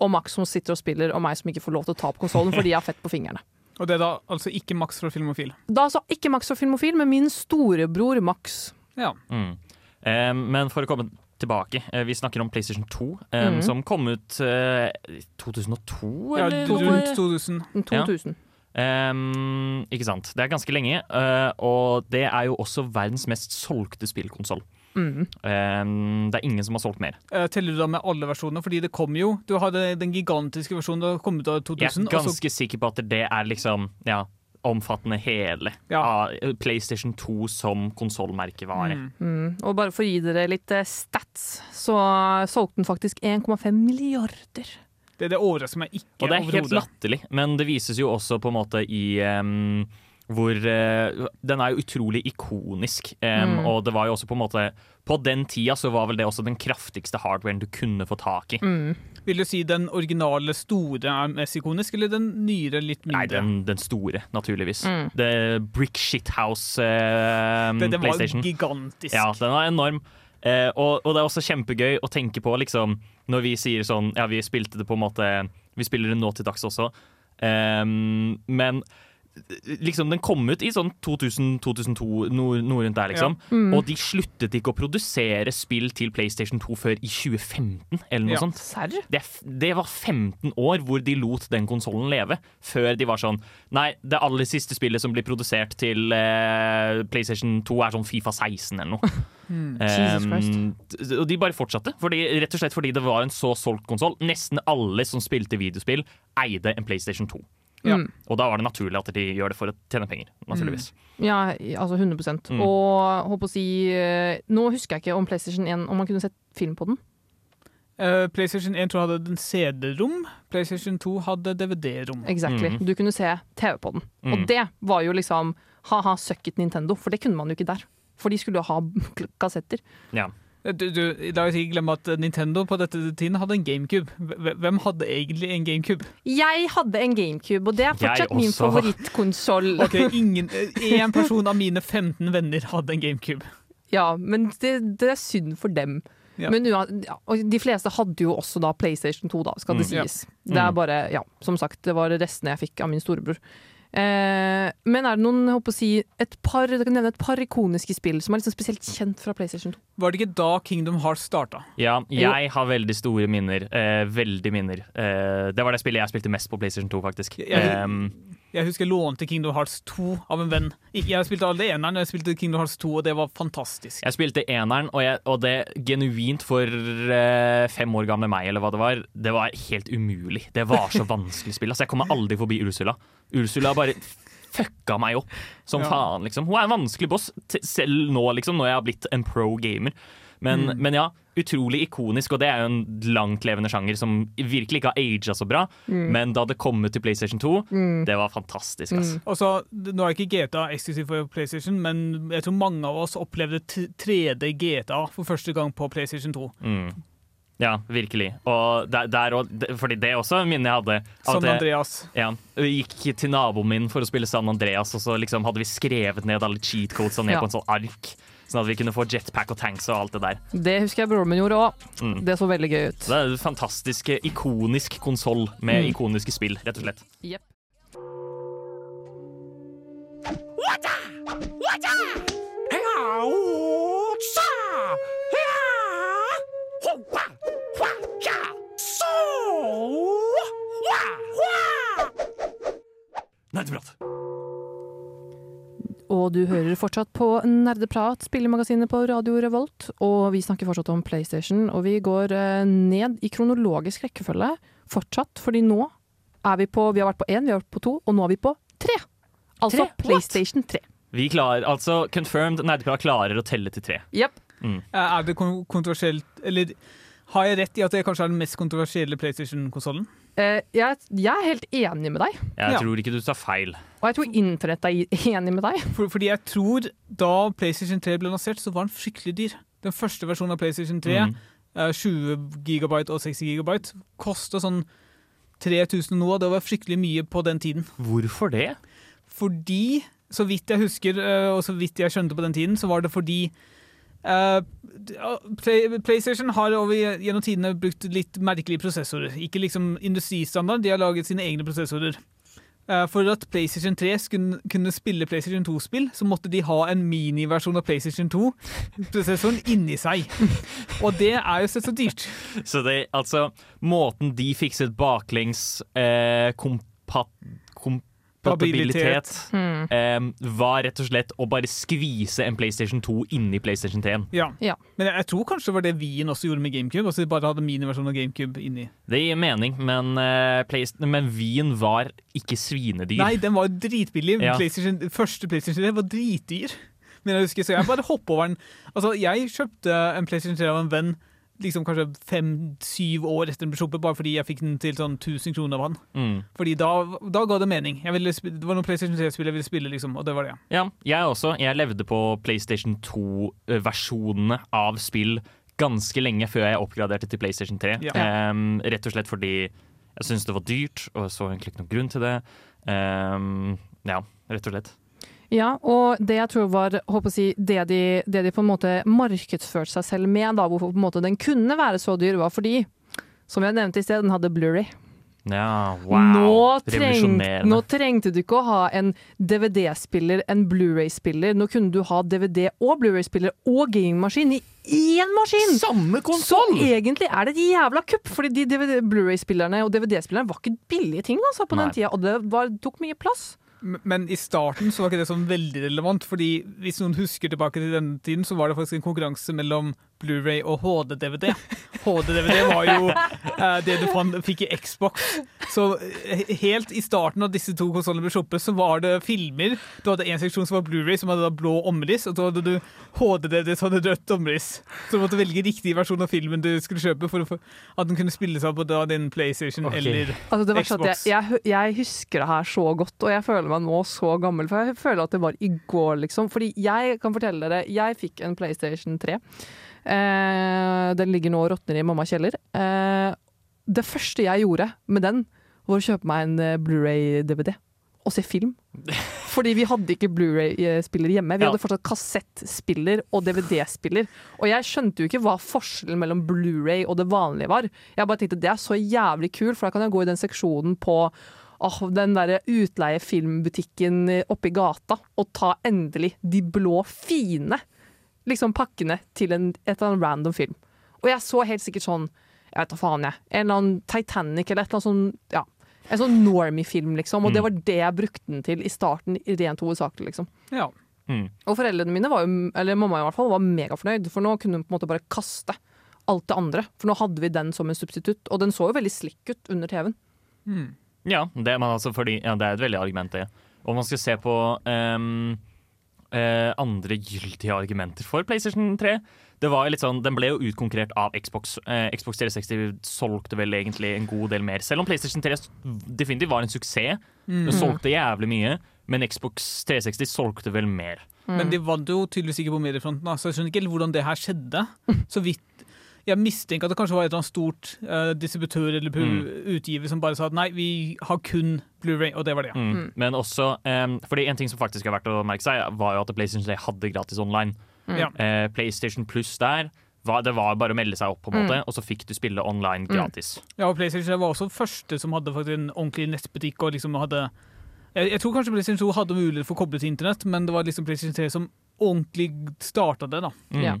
og Max som sitter og spiller, og meg som ikke får lov til å ta på konsollen fordi jeg har fett på fingrene. Og det er da altså ikke Max fra Filmofil. Da sa ikke Max fra Filmofil, men min storebror Max. Ja. Mm. Eh, men for å komme tilbake, eh, vi snakker om PlayStation 2, eh, Mhm. som kom ut eh, i 2002, ja rundt 2000. 2000. Ehm, ikke sant. Det er ganske lenge, Uh, og det er jo også verdens mest solgte spillkonsoll. Mm. Um, det er ingen som har solgt mer. Uh, Teller du da med alle versjonene? Fordi det kom jo Du hadde den gigantiske versjonen da kom ut av 2000. Jeg er ganske så- sikker på at det er liksom ja, omfattende hele Ja. av PlayStation 2 som konsollmerkevare. Mm. Mm. Og bare for å gi dere litt eh, stats, så solgte den faktisk 1,5 milliarder. Det er det året som jeg ikke Og det er helt overhodet latterlig, men det vises jo også på en måte i em, hvor uh, Den er jo utrolig ikonisk, um, Mm. og det var jo også på en måte På den tida så var vel det også den kraftigste hardwaren du kunne få tak i. Mm. Vil du si den originale store er mest ikonisk, eller den nyere litt mindre? Nei, den, den store, naturligvis. Mm. The Brick Shithouse uh, det, det var gigantisk. Ja, den var enorm. Uh, og, og det er også kjempegøy å tenke på, liksom, når vi sier sånn Ja, vi spilte det på en måte Vi spiller det nå til dags også, um, men liksom, den kom ut i sånn 2000-2002, noe, noe rundt der, liksom. Mm. Og de sluttet ikke å produsere spill til PlayStation 2 før i 2015, eller noe Ja. sånt. Serr? Det, det var 15 år hvor de lot den konsollen leve, før de var sånn Nei, det aller siste spillet som blir produsert til eh, PlayStation 2, er sånn Fifa 16 eller noe. Jesus Um, og de bare fortsatte, fordi, rett og slett fordi det var en så solgt konsoll. Nesten alle som spilte videospill, eide en PlayStation 2. Ja. Mm. Og da var det naturlig at de gjør det for å tjene penger. naturligvis. Ja, altså 100 Mm. Og håper å si eh, Nå husker jeg ikke om PlayStation 1 om man kunne sett film på den. Uh, PlayStation 1 tror jeg hadde en CD-rom. PlayStation 2 hadde DVD-rom. Exactly. Mm. Du kunne se TV på den. Og Mm. det var jo liksom ha-ha, søkket Nintendo, for det kunne man jo ikke der. For de skulle jo ha kassetter. Ja. Du, du, la oss ikke glemme at Nintendo på dette tiden hadde en GameCube. Hvem hadde egentlig en GameCube? Jeg hadde en GameCube, og det er fortsatt min favorittkonsoll. Ok, ingen, Én person av mine 15 venner hadde en GameCube. Ja, men det, det er synd for dem. Ja. Men ja, de fleste hadde jo også da PlayStation 2, da, skal det Mm. sies. Det er Mm. bare, ja, som sagt, det var restene jeg fikk av min storebror. Eh, men er det noen, jeg håper å si, et par, jeg kan nevne et par ikoniske spill som er liksom spesielt kjent fra PlayStation 2? Var det ikke da Kingdom Hearts starta? Ja, jeg har veldig store minner. Eh, veldig minner. Eh, det var det spillet jeg spilte mest på PlayStation 2, faktisk. Jeg- Em, Jeg husker jeg lånte Kingdom Hearts 2 av en venn. Jeg spilte alle eneren, jeg spilte Kingdom Hearts 2, og det var fantastisk. jeg spilte eneren, og, jeg, og det genuint for eh, fem år gamle meg, eller hva det var, det var helt umulig. Det var så vanskelig spill. Altså, jeg kommer aldri forbi Ursula. Ursula bare fucka meg opp som Ja. faen, liksom. Hun er en vanskelig boss, selv nå, liksom, når jeg har blitt en pro gamer. Men, Mm. men ja, utrolig ikonisk, og det er jo en langtlevende sjanger som virkelig ikke har aga så bra. Men da det kom ut til PlayStation 2, Mm. det var fantastisk, altså. Og så, Nå er ikke GTA eksklusivt for PlayStation, men jeg tror mange av oss opplevde t- 3D GTA for første gang på PlayStation 2. Mm. Ja, virkelig. Og der, der og, fordi det er også minnet jeg hadde. av San at jeg- Andreas. Ja, vi gikk til naboen min for å spille San Andreas, og så liksom hadde vi skrevet ned alle cheat codes ned Ja. på en sånn ark. Sånn at vi kunne få jetpack og tanks og alt det der. Det husker jeg broren min gjorde òg. Mm. Det så veldig gøy ut. Så det er en fantastisk eh, ikonisk konsoll med Mm. ikoniske spill, rett og slett. Jepp. Og du hører fortsatt på Nerdeprat, spillemagasinet på Radio Revolt. Og vi snakker fortsatt om PlayStation, og vi går eh, ned i kronologisk rekkefølge fortsatt. Fordi nå er vi på Vi har vært på én, vi har vært på to, og nå er vi på tre. Altså Tre? PlayStation 3. Vi klarer, altså confirmed, Nerdeprat klarer å telle til tre. Yep. Mm. Eh, Er det kontroversielt Eller har jeg rett i at det kanskje er den mest kontroversielle PlayStation-konsollen? Eh, jeg, jeg er helt enig med deg, Jeg Ja. tror ikke du tar feil. og jeg tror internett er enig med deg. For, fordi jeg tror da PlayStation 3 ble lansert, så var den fryktelig dyr. Den første versjonen av PlayStation 3, Mm. uh, 20 gigabyte og 60 gigabyte, kosta sånn 3000 og noe det var fryktelig mye på den tiden. Hvorfor det? Fordi, så vidt jeg husker, uh, og så vidt jeg skjønte på den tiden, så var det fordi Play, PlayStation har over gjennom tidene brukt litt merkelige prosessorer. Ikke liksom industristandard, de har laget sine egne prosessorer. Eh, For at PlayStation 3 skulle kunne spille PlayStation 2-spill, så måtte de ha en miniversjon av PlayStation 2-prosessoren inni seg. Og det er jo sett så dyrt. Så det, altså, måten de fikset baklengs eh, kompat, kompatibilitet Mm. eh, var rett og slett å bare skvise en PlayStation 2 inni PlayStation 3. Ja. Ja. Men jeg, jeg tror kanskje det var det Wien også gjorde med GameCube. Også de bare hadde miniversjon av GameCube inni. Det gir mening, men, eh, men Wien var ikke svinedyr. Nei, den var dritbillig. Ja. PlayStation, første PlayStation 3 var dritdyr. Men jeg husker, så jeg bare hoppa over den. Altså, jeg kjøpte en PlayStation 3 av en venn liksom kanskje fem-syv år etter den ble sluppet, bare fordi jeg fikk den til sånn 1000 kroner av han. Mm. Fordi da, da ga det mening. Jeg ville, sp- det var noen PlayStation 3-spill jeg ville spille, liksom, og det var det. Ja, jeg også. Jeg levde på PlayStation 2-versjonene av spill ganske lenge før jeg oppgraderte til PlayStation 3. Ja. Um, rett og slett fordi jeg syntes det var dyrt, og så egentlig ikke noen grunn til det. Um, ja, rett og slett. Ja, og det jeg tror var si, det, de, det de på en måte markedsførte seg selv med, da, hvorfor på en måte den kunne være så dyr, var fordi, som jeg nevnte i sted, den hadde Blu-ray. Ja, wow. Nå, treng, nå trengte du ikke å ha en DVD-spiller, en Blu-ray-spiller. Nå kunne du ha DVD og Blu-ray-spiller og gamingmaskin i én maskin! Samme Så egentlig er det et jævla kupp, fordi de Blu-ray-spillerne og DVD-spillerne var ikke billige ting altså, på Nei. den tida, og det var, tok mye plass. Men i starten så var ikke det sånn veldig relevant, fordi hvis noen husker tilbake til denne tiden, så var det faktisk en konkurranse mellom Blu-ray og HD-DVD. HD-DVD var jo eh, det du fant, fikk i Xbox. Så eh, helt i starten av disse to konsollene ble sluppet, så var det filmer. Du hadde en seksjon som var Blu-ray, som hadde da blå omriss, og så hadde du HD-DVD som hadde rødt omriss. Så du måtte velge riktig versjon av filmen du skulle kjøpe for å få, at den kunne spilles av på da din PlayStation okay. eller Altså, det verste at Xbox. jeg, jeg, jeg husker det her så godt, og jeg føler meg nå så gammel, for jeg føler at det var i går, liksom. Fordi jeg kan fortelle dere, jeg fikk en PlayStation 3. Eh, den ligger nå og råtner i mammas kjeller. Eh, det første jeg gjorde med den, var å kjøpe meg en eh, Blu-ray-DVD og se film. Fordi vi hadde ikke Blu-ray-spiller hjemme. Vi Ja. hadde fortsatt kassettspiller og DVD-spiller. Og jeg skjønte jo ikke hva forskjellen mellom Blu-ray og det vanlige var. Jeg bare tenkte det er så jævlig kult, for da kan jeg gå i den seksjonen på oh, den der utleie-filmbutikken oppe i gata og ta endelig de blå, fine liksom pakkene til en, et eller annet random film. Og jeg så helt sikkert sånn, jeg vet da faen jeg, en eller annen Titanic eller et eller annet sånn, ja, en sånn normie-film liksom, og det var det jeg brukte den til i starten, rent hovedsakelig liksom. Ja. Mm. Og foreldrene mine var jo, eller mamma i hvert fall, var megafornøyd, for nå kunne hun på en måte bare kaste alt det andre. For nå hadde vi den som en substitutt, og den så jo veldig slikk ut under TV-en. Mm. Ja, det, altså fordi, ja, det er et veldig argument, det. Og man skal se på ehm, eh, andre gyldige argumenter for PlayStation 3. Det var litt sånn, Den ble jo utkonkurrert av Xbox. Eh, Xbox 360 solgte vel egentlig en god del mer. Selv om PlayStation 3 definitivt var en suksess. Den solgte jævlig mye, men Xbox 360 solgte vel mer. Men de vant jo tydeligvis ikke på mediefronten, så jeg skjønner ikke helt hvordan det her skjedde. Så vidt Jeg mistenker at det kanskje var et eller annet stort uh, distributør eller Mm. utgiver som bare sa at nei, vi har kun Blu-ray, og det var det. Mm. Men også um, fordi En ting som faktisk er verdt å merke seg, var jo at PlayStation 3 hadde gratis online. Ja. Eh, PlayStation Plus der det var bare å melde seg opp, på en måte, og så fikk du spille online gratis. Ja, og PlayStation 3 var også første som hadde faktisk en ordentlig nettbutikk. og liksom hadde jeg, jeg tror kanskje PlayStation 2 hadde mulighet for å koble til internett, men det var liksom PlayStation 3 som ordentlig starta det. da. Mm. Ja.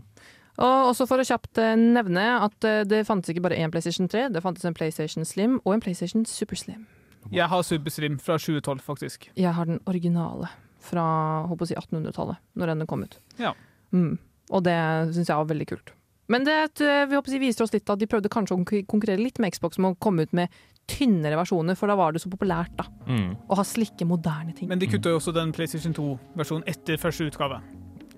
Og også for å kjapt eh, nevne at eh, det fantes ikke bare én PlayStation 3, det fantes en PlayStation Slim og en PlayStation Super Slim. Jeg har Super Slim fra 2012, faktisk. Jeg har den originale fra håper å si 1800-tallet, når den kom ut. Ja. Mm. Og det syns jeg var veldig kult. Men det eh, vi håper å si, viser oss litt at de prøvde kanskje å konkurrere litt med Xbox med å komme ut med tynnere versjoner, for da var det så populært da, Mm. å ha slikke, moderne ting. Men de kutta jo også den PlayStation 2-versjonen etter første utgave.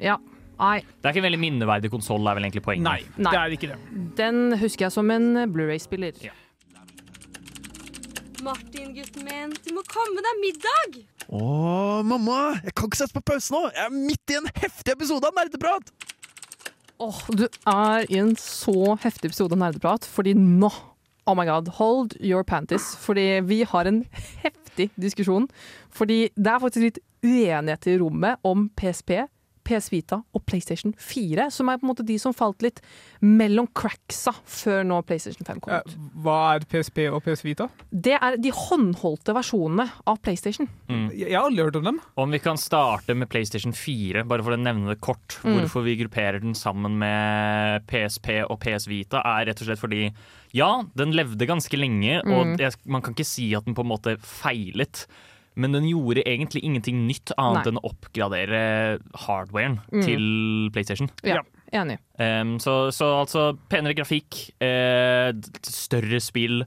Ja, nei, Det er ikke en veldig minneverdig konsoll, er vel egentlig poenget. Nei, Nei. det er ikke det. den husker jeg som en Blu-ray-spiller. Ja. Martin, gutten min, du må komme deg middag! Å, mamma! Jeg kan ikke sette på pause nå! Jeg er midt i en heftig episode av Nerdeprat! Åh, du er i en så heftig episode av Nerdeprat, fordi nå Oh my god, hold your panties. Fordi vi har en heftig diskusjon. Fordi det er faktisk litt uenighet i rommet om PSP, PS Vita og PlayStation 4, som er på en måte de som falt litt mellom cracksa før nå PlayStation 5 kom ut. Hva er PSP og PS Vita? Det er de håndholdte versjonene av PlayStation. Mm. Jeg har aldri hørt om dem. Om vi kan starte med PlayStation 4, bare for å nevne det kort. Mm. Hvorfor vi grupperer den sammen med PSP og PS Vita, er rett og slett fordi ja, den levde ganske lenge, Mm. og jeg, man kan ikke si at den på en måte feilet. Men den gjorde egentlig ingenting nytt annet Nei. enn å oppgradere hardwaren Mm. til PlayStation. Ja, enig. Um, så, så altså penere grafikk, eh, større spill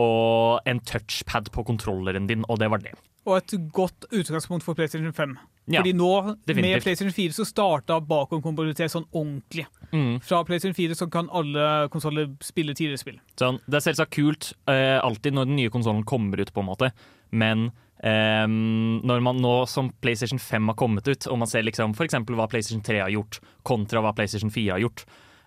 og en touchpad på kontrolleren din, og det var det. Og et godt utgangspunkt for PlayStation 5. Ja, Fordi nå, med. PlayStation 4, så starta bakomkompatibilitet sånn ordentlig. Mm. Fra PlayStation 4 så kan alle konsoller spille tidligere spill. Sånn, det er selvsagt kult eh, alltid når den nye konsollen kommer ut, på en måte. Men ehm, når man nå som PlayStation 5 har kommet ut, og man ser liksom f.eks. hva PlayStation 3 har gjort, kontra hva PlayStation 4 har gjort,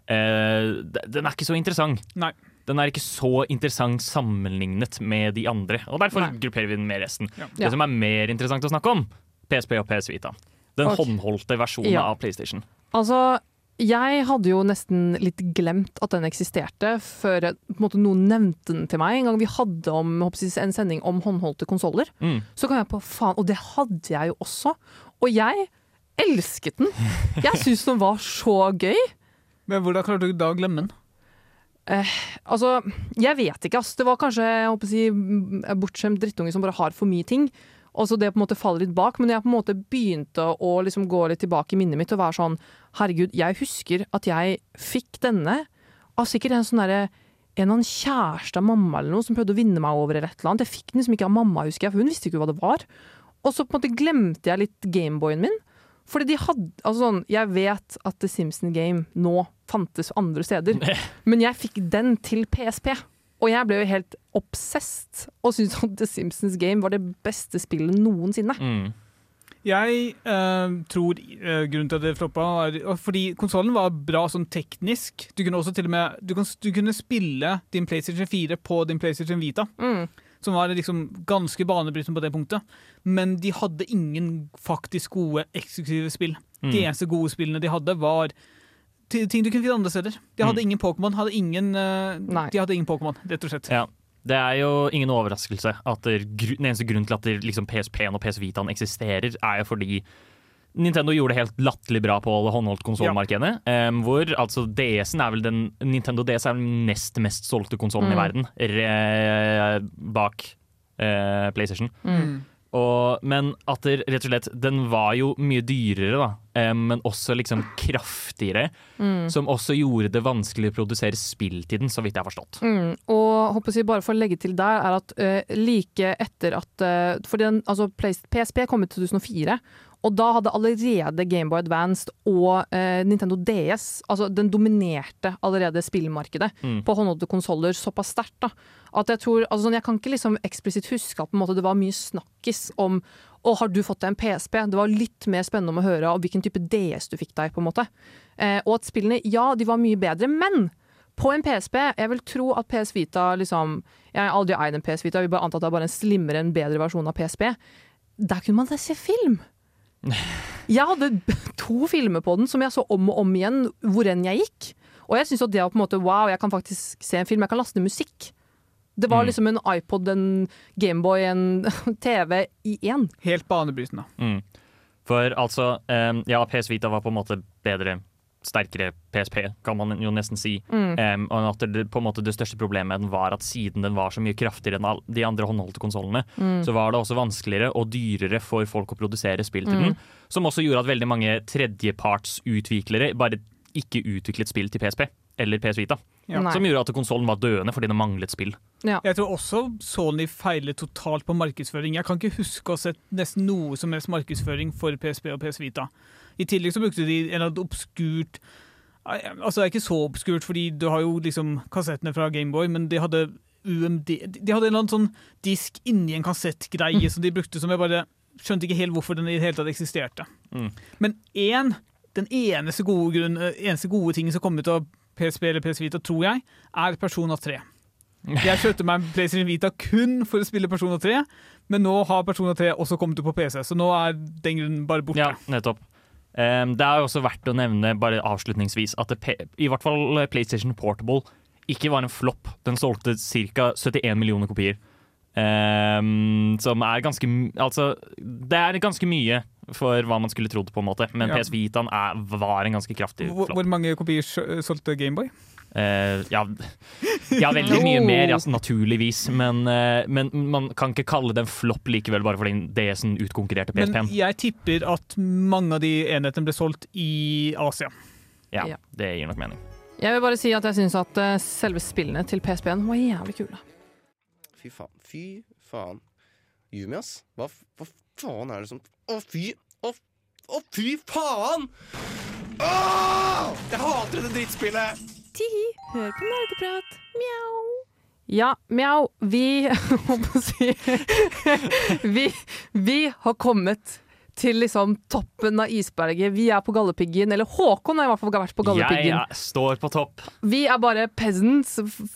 eh, den er ikke så interessant. Nei. Den er ikke så interessant sammenlignet med de andre, og derfor Nei. grupperer vi den med resten. Ja. Det som er mer interessant å snakke om, PSP og PS Vita. Den okay. håndholdte versjonen Ja. av PlayStation. Altså, jeg hadde jo nesten litt glemt at den eksisterte, før jeg- på en måte, noen nevnte den til meg. En gang vi hadde om, jeg en sending om håndholdte konsoller, Mm. så kom jeg på faen, og det hadde jeg jo også. Og jeg elsket den. Jeg syns den var så gøy. Men hvordan klarte du da å glemme den? Altså, jeg vet ikke, ass. Det var kanskje jeg håper å si, bortskjemt drittunge som bare har for mye ting. Og så det på en måte faller litt bak, men jeg på en måte begynte å liksom gå litt tilbake i minnet mitt og være sånn Herregud, jeg husker at jeg fikk denne av sikkert en sånn derre en av en kjæreste av mamma eller noe som prøvde å vinne meg over eller et eller annet. Jeg fikk den liksom ikke av mamma, husker jeg, for hun visste ikke hva det var. Og så på en måte glemte jeg litt Gameboyen min. Fordi de hadde Altså sånn, jeg vet at The Simpson Game nå fantes andre steder, men jeg fikk den til PSP. Og jeg ble jo helt obsessed og syntes at The Simpsons Game var det beste spillet noensinne. Mm. Jeg øh, tror øh, grunnen til at det floppa, var fordi konsollen var bra sånn teknisk. Du kunne også til og med du, kan, du kunne spille din PlayStation 4 på din PlayStation Vita, Mm. som var liksom ganske banebrytende på det punktet. Men de hadde ingen faktisk gode eksklusive spill. De Mm. eneste gode spillene de hadde, var ting du kunne finne andre steder. De hadde Mm. ingen Pokémon, hadde ingen, eh, de hadde ingen Pokémon, rett og slett. Ja. Det er jo ingen overraskelse at det, den eneste grunnen til at det, liksom PSP-en og PS Vitaen eksisterer, er jo fordi Nintendo gjorde det helt latterlig bra på alle håndholdt konsollmarkedene. em, hvor altså DS-en er vel den Nintendo DS er den nest mest solgte konsollen i Mm. verden, re, bak uh, PlayStation. Mm. Og, men at det rett og slett Den var jo mye dyrere, da, eh, men også liksom kraftigere. Mm. Som også gjorde det vanskelig å produsere spill til den, så vidt jeg har forstått. Mm. Og håper jeg bare for å legge til der, er at uh, like etter at uh, For den, altså, PSP kom ut i 2004. Og da hadde allerede Gameboy Advanced og eh, Nintendo DS altså Den dominerte allerede spillmarkedet Mm. på håndholdte konsoller såpass sterkt. At jeg tror, altså sånn, jeg kan ikke liksom eksplisitt huske at måte, det var mye snakkis om å, har du fått deg en PSP? Det var litt mer spennende om å høre om hvilken type DS du fikk deg. på en måte. Eh, og at spillene, ja, de var mye bedre, men på en PSP, jeg vil tro at PS Vita liksom Jeg har aldri eid en PS Vita, vi bare antar at det er bare en slimmere, en bedre versjon av PSP. Der kunne man se film! Jeg hadde to filmer på den som jeg så om og om igjen hvor enn jeg gikk. Og jeg syns det var på en måte wow, jeg kan faktisk se en film, jeg kan laste ned musikk. Det var Mm. liksom en iPod, en Gameboy, en TV i én. Helt banebrytende. Mm. For altså, em, ja, PS Vita var på en måte bedre sterkere PSP, kan man jo nesten si. Mm. Um, og at det, på en måte det største problemet med den var at siden den var så mye kraftigere enn all, de andre håndholdte konsollene, Mm. så var det også vanskeligere og dyrere for folk å produsere spill til Mm. den. Som også gjorde at veldig mange tredjepartsutviklere bare ikke utviklet spill til PSP eller PS Vita. Ja. Som gjorde at konsollen var døende fordi den manglet spill. Jeg tror også Sony feiler totalt på markedsføring. Jeg kan ikke huske å ha sett nesten noe som helst markedsføring for PSP og PS Vita. I tillegg så brukte de en eller annen obskurt Altså det er ikke så obskurt, fordi du har jo liksom kassettene fra Gameboy, men de hadde UMD De hadde en eller annen sånn disk inni en kassettgreie som de brukte, som jeg bare skjønte ikke helt hvorfor den i det hele tatt eksisterte. Mm. Men én, den eneste gode, grunn, eh, eneste gode tingen som kom ut av PSP eller PS Vita, tror jeg, er Persona 3. Jeg kjøpte meg PlayStation Vita kun for å spille Persona 3, men nå har Persona 3 også kommet ut på PC, så nå er den grunnen bare borte. Ja, nettopp. Em, det er også verdt å nevne bare avslutningsvis at det, i hvert fall PlayStation Portable ikke var en flopp. Den solgte ca. 71 millioner kopier. Um, som er ganske Altså, det er ganske mye for hva man skulle trodd, på en måte. Men Ja. PS Vitaen er, var en ganske kraftig Hvor, flopp. hvor mange kopier solgte Gameboy? Eh, ja, ja, veldig mye mer, ja, naturligvis. Men, uh, men man kan ikke kalle det en flopp likevel, bare fordi det sånn utkonkurrerte Men PSP-en. jeg tipper at mange av de enhetene ble solgt i Asia. Ja, Ja. det gir nok mening. Jeg vil bare si at jeg syns at eh, selve spillene til PSP-en var jævlig kule. Fy faen. Fy faen. Yumi, ass. Hva, hva faen er det som Å, fy Å, å fy faen! Åh! Jeg hater dette drittspillet! Tihi, hør på nerdeprat. Mjau. Ja, mjau, vi Holdt å si vi, vi har kommet til liksom toppen av isberget. Vi er på Galdhøpiggen, eller Håkon har i hvert fall vært på Jeg Galdhøpiggen. er- står på topp. Vi er bare peasants,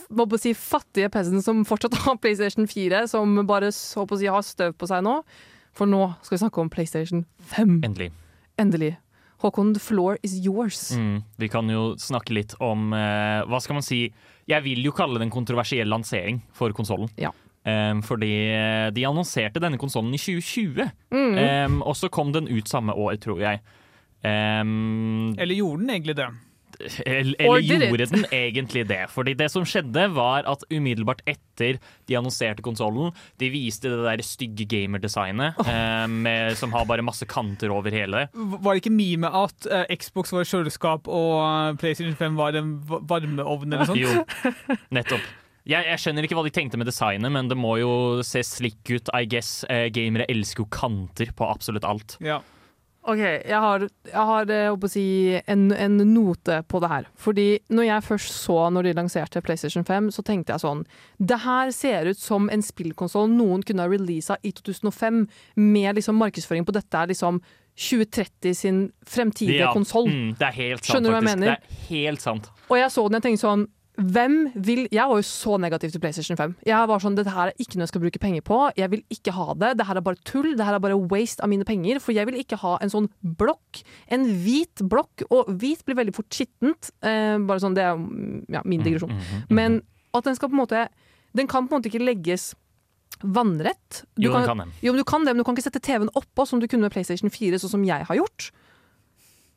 må på å si fattige peasants som fortsatt har PlayStation 4, som bare så på å si har støv på seg nå. For nå skal vi snakke om PlayStation 5. Endelig. Endelig. Håkon, the floor is yours. Mm, vi kan jo snakke litt om eh, Hva skal man si? Jeg vil jo kalle det en kontroversiell lansering for konsollen. Ja. Um, fordi eh, de annonserte denne konsollen i 2020, Mm. um, og så kom den ut samme år, tror jeg. Um, Eller gjorde den egentlig det? Eller gjorde den egentlig det? Fordi det som skjedde, var at umiddelbart etter de annonserte konsollen, de viste det der stygge gamerdesignet oh. eh, som har bare masse kanter over hele. Var det ikke meme at uh, Xbox var kjøleskap og eh, PlayStation 5 var en varmeovn eller sånt? Jo, nettopp. Jeg, jeg skjønner ikke hva de tenkte med designet, men det må jo se slick ut, I guess. Eh, gamere elsker jo kanter på absolutt alt. Ja. Ok, jeg har, jeg har jeg å si, en, en note på det her. Fordi når jeg først så når de lanserte PlayStation 5, så tenkte jeg sånn Det her ser ut som en spillkonsoll noen kunne ha releasa i 2005, med liksom markedsføring på dette er liksom 2030 sin fremtidige Ja, konsoll. Mm, det er helt sant, Skjønner du hva jeg mener? Det er helt sant. Og jeg så den, jeg tenkte sånn hvem vil Jeg var jo så negativ til PlayStation 5. Jeg var sånn, Dette her er ikke noe jeg skal bruke penger på. Jeg vil ikke ha det. Det her er bare tull. Det her er bare waste av mine penger. For jeg vil ikke ha en sånn blokk. En hvit blokk. Og hvit blir veldig fort skittent. Eh, bare sånn, Det er mm, ja, min digresjon. Mm, mm, mm, Men at den skal på en måte Den kan på en måte ikke legges vannrett. Du Jo, den kan den. Jo, men du kan det, men du kan ikke sette TV-en oppå, som du kunne med PlayStation 4, sånn som jeg har gjort.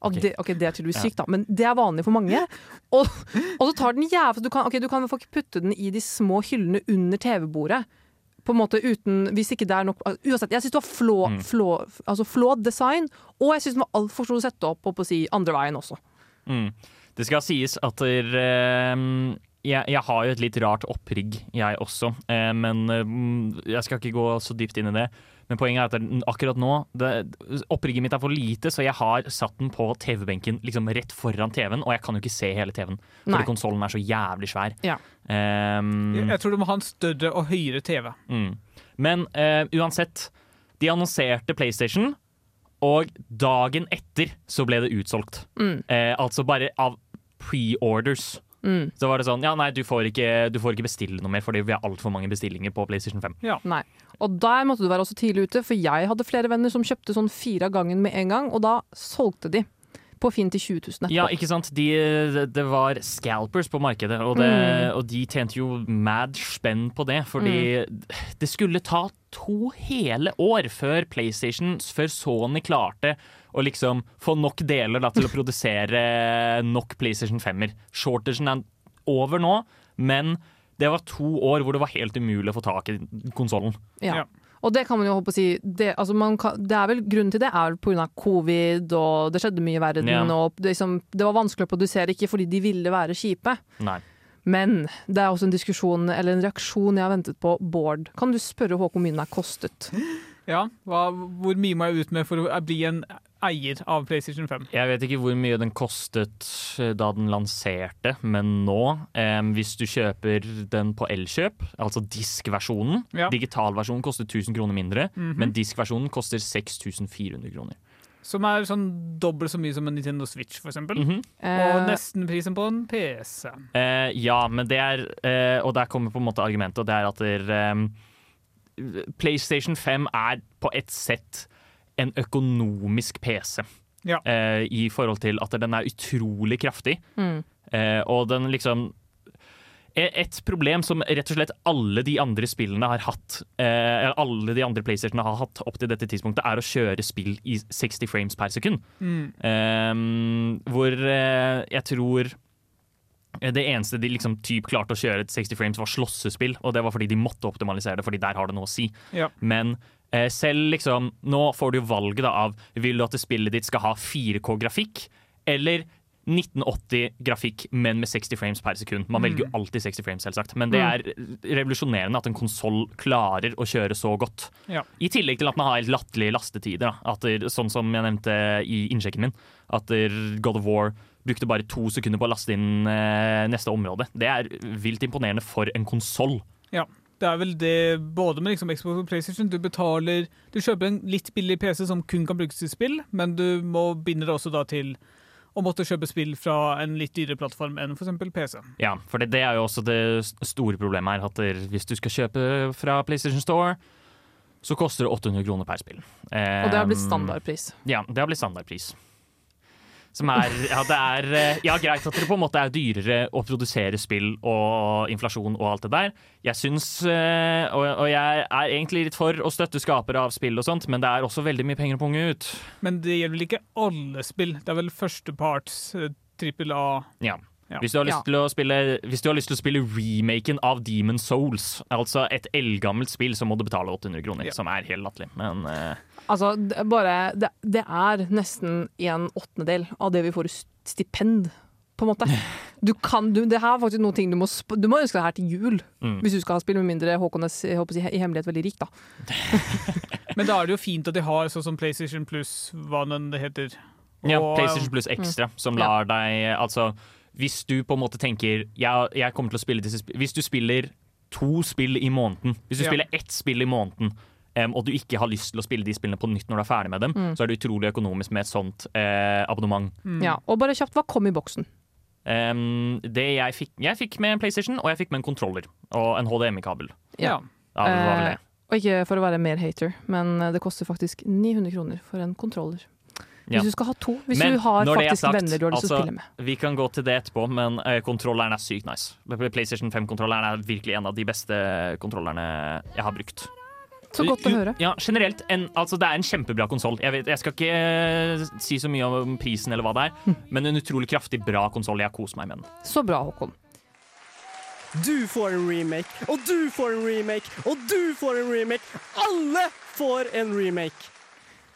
Og Ok. Det, ok, det er tydeligvis sykt, da, men det er vanlig for mange. Og, og så tar den jævla du, kan- ok, du kan faktisk putte den i de små hyllene under TV-bordet. På en måte uten Hvis ikke det er nok Uansett, jeg syns det var flå, Mm. flå, altså flåd design, og jeg syns den var altfor stor å sette opp og på å si andre veien også. Mm. Det skal sies at der, eh, jeg, jeg har jo et litt rart opprigg, jeg også. Eh, men eh, jeg skal ikke gå så dypt inn i det. Men poenget er at akkurat nå det, Opprigget mitt er for lite, så jeg har satt den på TV-benken liksom rett foran TV-en, og jeg kan jo ikke se hele TV-en. Fordi konsollen er så jævlig svær. Ja. Um, Jeg, tror du må ha en større og høyere TV. Mm. Men uh, uansett, de annonserte PlayStation, og dagen etter så ble det utsolgt. Mm. Uh, altså bare av pre-orders. Mm. Så var det sånn Ja, nei, du får ikke, du får ikke bestille noe mer, fordi vi har altfor mange bestillinger på PlayStation 5. Nei. Og der måtte du være også tidlig ute, for jeg hadde flere venner som kjøpte sånn fire av gangen med en gang, og da solgte de på Finn til 20 000 etterpå. Ja, ikke sant? De, det, var scalpers på markedet, og, det, Mm. og de tjente jo mad spenn på det. Fordi det skulle ta to hele år før PlayStation, før Sony klarte å liksom få nok deler da, til å produsere nok PlayStation 5-er. Shortagen er over nå, men det var to år hvor det var helt umulig å få tak i konsollen. Ja. Og det kan man jo håpe å si det, altså man kan, det er vel Grunnen til det er vel pga. covid, og det skjedde mye i verden. Ja. Og det, liksom, det var vanskelig å produsere, ikke fordi de ville være kjipe. Nei. Men det er også en diskusjon, eller en reaksjon jeg har ventet på. Bård, kan du spørre Håkon er kostet? Ja, hva, Hvor mye må jeg ut med for å bli en eier av PlayStation 5? Jeg vet ikke hvor mye den kostet eh, da den lanserte, men nå, eh, hvis du kjøper den på Elkjøp, altså diskversjonen Ja. Digitalversjonen koster 1000 kroner mindre, Mhm. men diskversjonen koster 6400 kroner. Som er sånn dobbelt så mye som en Nintendo Switch, for eksempel. -hmm. Og nesten prisen på en PC. Eh, ja, men det er eh, Og der kommer på en måte argumentet, og det er at der, eh, PlayStation 5 er på et sett en økonomisk PC. Ja. Eh, I forhold til at den er utrolig kraftig. Mm. Eh, og den liksom E- Et problem som rett og slett alle de andre spillene har hatt, eh, alle de andre PlayStationene har hatt opp til dette tidspunktet, er å kjøre spill i 60 frames per sekund. Mm. Eh, hvor eh, jeg tror det eneste de liksom typ klarte å kjøre til 60 frames, var slåssespill. Og det var fordi de måtte optimalisere det, fordi der har det noe å si. Ja. Men eh, selv liksom Nå får du jo valget da av Vil du at spillet ditt skal ha 4K-grafikk, eller 1980-grafikk, men med 60 frames per sekund. Man Mm. velger jo alltid 60 frames, selvsagt. Men det er revolusjonerende at en konsoll klarer å kjøre så godt. Ja. I tillegg til at man har helt latterlige lastetider. Da. At sånn som jeg nevnte i innsjekken min, at God of War brukte bare to sekunder på å laste inn eh, neste område. Det er vilt imponerende for en konsoll. Ja. Det er vel det både med liksom Xbox og PlayStation. Du betaler Du kjøper en litt billig PC som kun kan brukes til spill, men du må binde det også da til å måtte kjøpe spill fra en litt dyrere plattform enn f.eks. PC. Ja, for det, det er jo også det store problemet her. At hvis du skal kjøpe fra PlayStation Store, så koster det 800 kroner per spill. Og det har blitt Um, standardpris. Ja, det har blitt standardpris. Som er Ja, det er eh, Ja, greit at det på en måte er dyrere å produsere spill og inflasjon og alt det der. Jeg syns eh, og, og jeg er egentlig litt for å støtte skapere av spill og sånt, men det er også veldig mye penger å punge ut. Men det gjelder vel ikke alle spill? Det er vel førsteparts eh, trippel A Ja. Ja. Hvis, du har lyst Ja. til å spille, hvis du har lyst til å spille remaken av Demon Souls, altså et eldgammelt spill, så må du betale 800 kroner, som er helt latterlig. Men eh, Altså, det er bare Det, det er nesten en åttendedel av det vi får i stipend, på en måte. Du kan, du, det her er faktisk noen ting du må sp Du må ønske deg her til jul, Mm. hvis du skal ha spill, med mindre Håkon er jeg håper i hemmelighet veldig rik, da. Men da er det jo fint at de har sånn som PlayStation Plus, hva nå det heter. Ja, PlayStation Plus Extra, Mm. som lar deg Altså, hvis du på en måte tenker jeg, jeg kommer til å spille disse sp Hvis du spiller to spill i måneden, hvis du Ja. spiller ett spill i måneden, em, og du ikke har lyst til å spille de spillene på nytt når du er ferdig med dem, Mm. så er det utrolig økonomisk med et sånt uh, abonnement. Ja, og bare kjapt, hva kom i boksen? Um, det jeg fikk Jeg fikk med en PlayStation, og jeg fikk med en kontroller og en HDMI-kabel. Ja. Ja, det var vel det. Eh, og ikke for å være mer hater, men eh, det koster faktisk 900 kroner for en kontroller. Hvis Ja. du skal ha to, hvis Men du har faktisk sagt, venner du har lyst til å altså, spille med. Vi kan gå til det etterpå, men uh, kontrolleren er sykt nice. PlayStation 5-kontrolleren er virkelig en av de beste kontrollerne jeg har brukt. Så godt å høre. Ja, generelt, en, altså Det er en kjempebra konsoll. Jeg, jeg skal ikke eh, si så mye om prisen, eller hva det er, men en utrolig kraftig bra konsoll. Jeg koser meg med den. Så bra, Håkon. Du får en remake, og du får en remake, og du får en remake. Alle får en remake.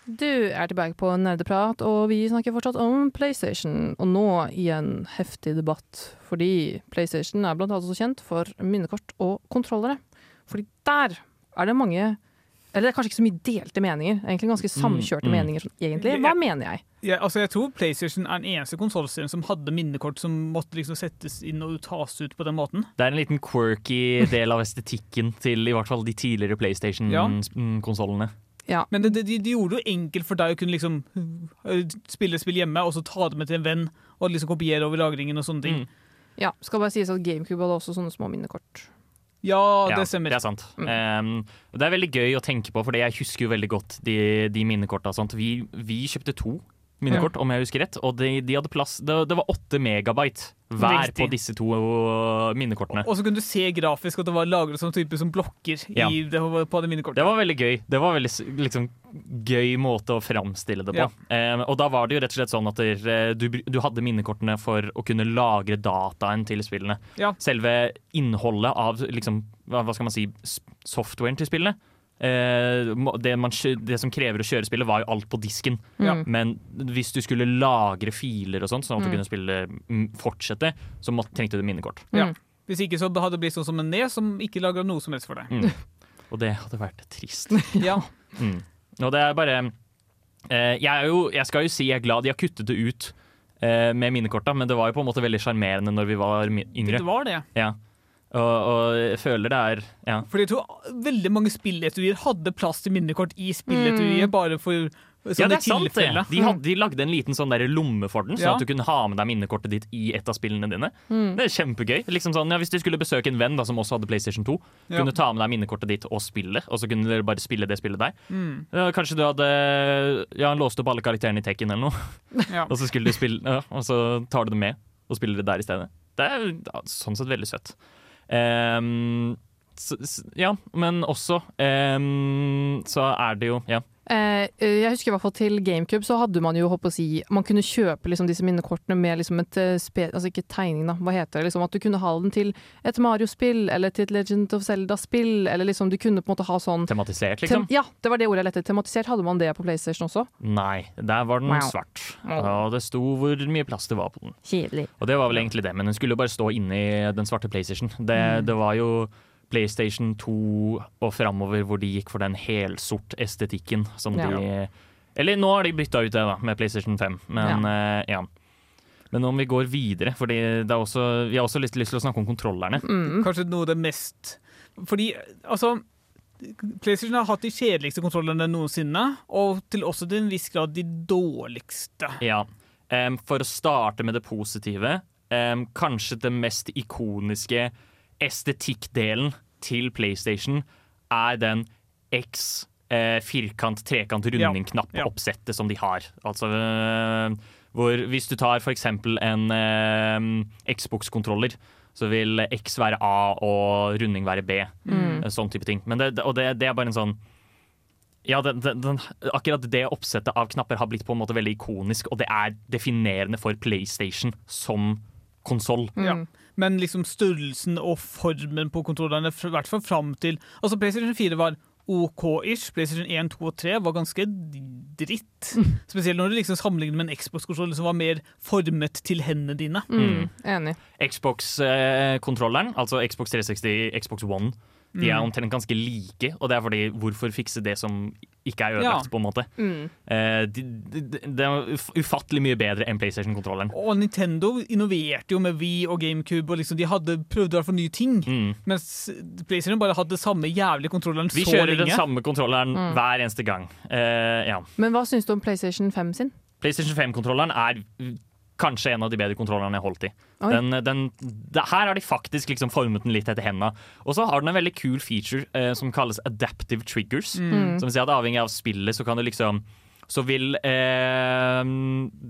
Du er tilbake på Nerdeprat, og vi snakker fortsatt om PlayStation. Og nå i en heftig debatt, fordi PlayStation er blant annet også kjent for minnekort og kontrollere. Fordi der er det mange Eller det er kanskje ikke så mye delte meninger, egentlig ganske samkjørte mm. meninger. egentlig. Hva mener jeg? Ja, altså jeg tror PlayStation er den eneste konsollserien som hadde minnekort som måtte liksom settes inn og tas ut på den måten. Det er en liten quirky del av estetikken til i hvert fall de tidligere PlayStation-konsollene. Men det, de, de gjorde det jo enkelt for deg å kunne liksom øh, spille spill hjemme, og så ta det med til en venn, og liksom kopiere over lagringen og sånne ting. Ja, skal bare sies at GameCube hadde også sånne små minnekort. Ja, Ja, det stemmer. Det er sant. Um, det er veldig gøy å tenke på, for jeg husker jo veldig godt de, de minnekorta. Vi, vi kjøpte to minnekort, om jeg husker rett. Og de, de hadde plass Det, det var åtte megabyte hver Riktig. på disse to uh, minnekortene. Og så kunne du se grafisk at det var lagret som type som blokker Ja. i det, på det minnekortet. Det var veldig gøy. Det var veldig liksom, gøy måte å framstille det på. Ja. Eh, og da var det jo rett og slett sånn at der, du, du hadde minnekortene for å kunne lagre dataen til spillene. Ja. Selve innholdet av liksom, hva, skal man si, softwaren til spillene. Eh, det, man, det som krever å kjøre spillet, var jo alt på disken. Ja. Men hvis du skulle lagre filer og sånt, sånn at du Mm. kunne spille mm, fortsette, så måtte, trengte du minnekort. Ja. Hvis ikke så hadde det blitt sånn som en nes som ikke lagra noe som helst for deg. Mm. Og det hadde vært trist. Ja. Mm. Og det er bare eh, jeg, er jo, jeg skal jo si jeg er glad de har kuttet det ut eh, med minnekorta, men det var jo på en måte veldig sjarmerende når vi var yngre. Det var det. Ja. Og, og jeg føler det er ja. Fordi jeg tror veldig mange spilletuier hadde plass til minnekort i spilletuiet, bare for ja, det er sant, det. De, hadde, de lagde en liten sånn der lomme for den, sånn Ja. at du kunne ha med deg minnekortet ditt i et av spillene dine. Mm. Det er kjempegøy. Liksom sånn, ja, hvis du skulle besøke en venn da, som også hadde PlayStation 2, Ja. kunne ta med deg minnekortet ditt og spille, og så kunne dere bare spille det spillet der. Mm. Ja, kanskje du hadde ja, låst opp alle karakterene i Tekken eller noe, Ja. og så skulle du spille, ja, og så tar du det med og spiller det der i stedet. Det er sånn sett veldig søtt. S- ja, men også um, så er det jo Ja. Eh, jeg husker i hvert fall til GameCube så hadde man jo håper å si Man kunne kjøpe liksom disse minnekortene med liksom et eh, spe, Altså ikke tegning, da, hva heter det? Liksom At du kunne ha den til et Mario-spill eller til et Legend of Zelda-spill. Eller liksom du kunne på en måte ha sånn Tematisert, liksom? Tem ja, det var det ordet jeg lette. Tematisert. Hadde man det på PlayStation også? Nei, der var den Wow. svart. Og det sto hvor mye plass det var på den. Kjedelig. Og det var vel egentlig det, men den skulle jo bare stå inni den svarte PlayStation. Det, Mm. det var jo PlayStation 2 og framover hvor de gikk for den helsort-estetikken som Ja. de Eller nå har de bytta ut det, da, med PlayStation 5, men eh, ja. Men om vi går videre, er også, vi har også lyst, lyst til å snakke om kontrollerne. Mm. Kanskje noe av det mest Fordi, altså PlayStation har hatt de kjedeligste kontrollene noensinne, og til også til en viss grad de dårligste. Ja. Um, for å starte med det positive, um, kanskje det mest ikoniske estetikkdelen til PlayStation er den X eh, firkant, trekant, runding-knapp-oppsettet som de har. Altså eh, hvor hvis du tar eksempel en eh, Xbox-kontroller, så vil X være A og runding være B. Mm. Eh, Sånn type ting. Men det, og det, det er bare en sånn ja, den, den, den, akkurat det oppsettet av knapper har blitt på en måte veldig ikonisk, og det er definerende for PlayStation som konsoll. Ja. Men liksom størrelsen og formen på kontrollerne, i hvert fall fram til Altså, PlayStation 4 var OK-ish. PlayStation 1, 2 og 3 var ganske dritt. Spesielt når du liksom sammenligner med en Xbox-kontroll som var mer formet til hendene dine. Mm. Enig. Xbox-kontrolleren, altså Xbox 360, Xbox One, de er Mm. omtrent ganske like, og det er fordi hvorfor fikse det som ikke er ødelagt, Ja. på en måte. Mm. Eh, de, de, de, det er ufattelig mye bedre enn PlayStation-kontrolleren. Og Nintendo innoverte jo med Wii og GameCube, og liksom de hadde prøvd å være for nye ting. Mm. Mens PlayStation bare hadde samme jævlige kontrolleren Vi kjører lenge. den samme kontrolleren Mm. hver eneste gang. Eh, ja. Men hva syns du om PlayStation 5 sin? PlayStation 5-kontrolleren er kanskje en av de bedre kontrollerne jeg holdt i. Den, den, det, her har de faktisk liksom formet den litt etter henda. Og så har den en veldig kul feature eh, som kalles adaptive triggers. Mm. Som vil si at Avhengig av spillet så kan du liksom så vil eh,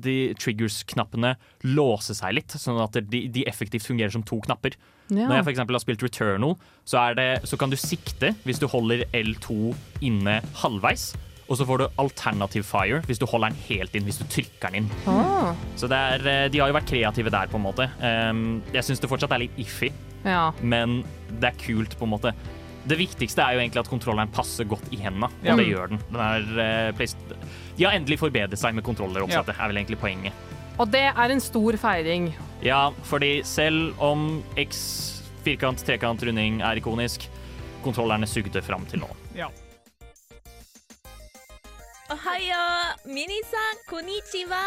de triggers-knappene låse seg litt, sånn at de, de effektivt fungerer som to knapper. Ja. Når jeg eksempel har spilt Returnal, så, det, så kan du sikte hvis du holder L2 inne halvveis. Og så får du alternative fire hvis du holder den helt inn, hvis du trykker den inn. Ah. Så er, eh, de har jo vært kreative der, på en måte. Um, jeg syns det fortsatt er litt iffy, Ja. men det er kult, på en måte. Det viktigste er jo egentlig at kontrolleren passer godt i hendene, og Ja. det gjør den. den er, eh, de har endelig forbedret seg med kontrolleroppsettet, er vel egentlig poenget. Og det er en stor feiring. Ja, fordi selv om X, firkant, trekant, runding er ikonisk, kontrollerne sugde fram til nå. Ja. Ohio, minisan, konnichiwa.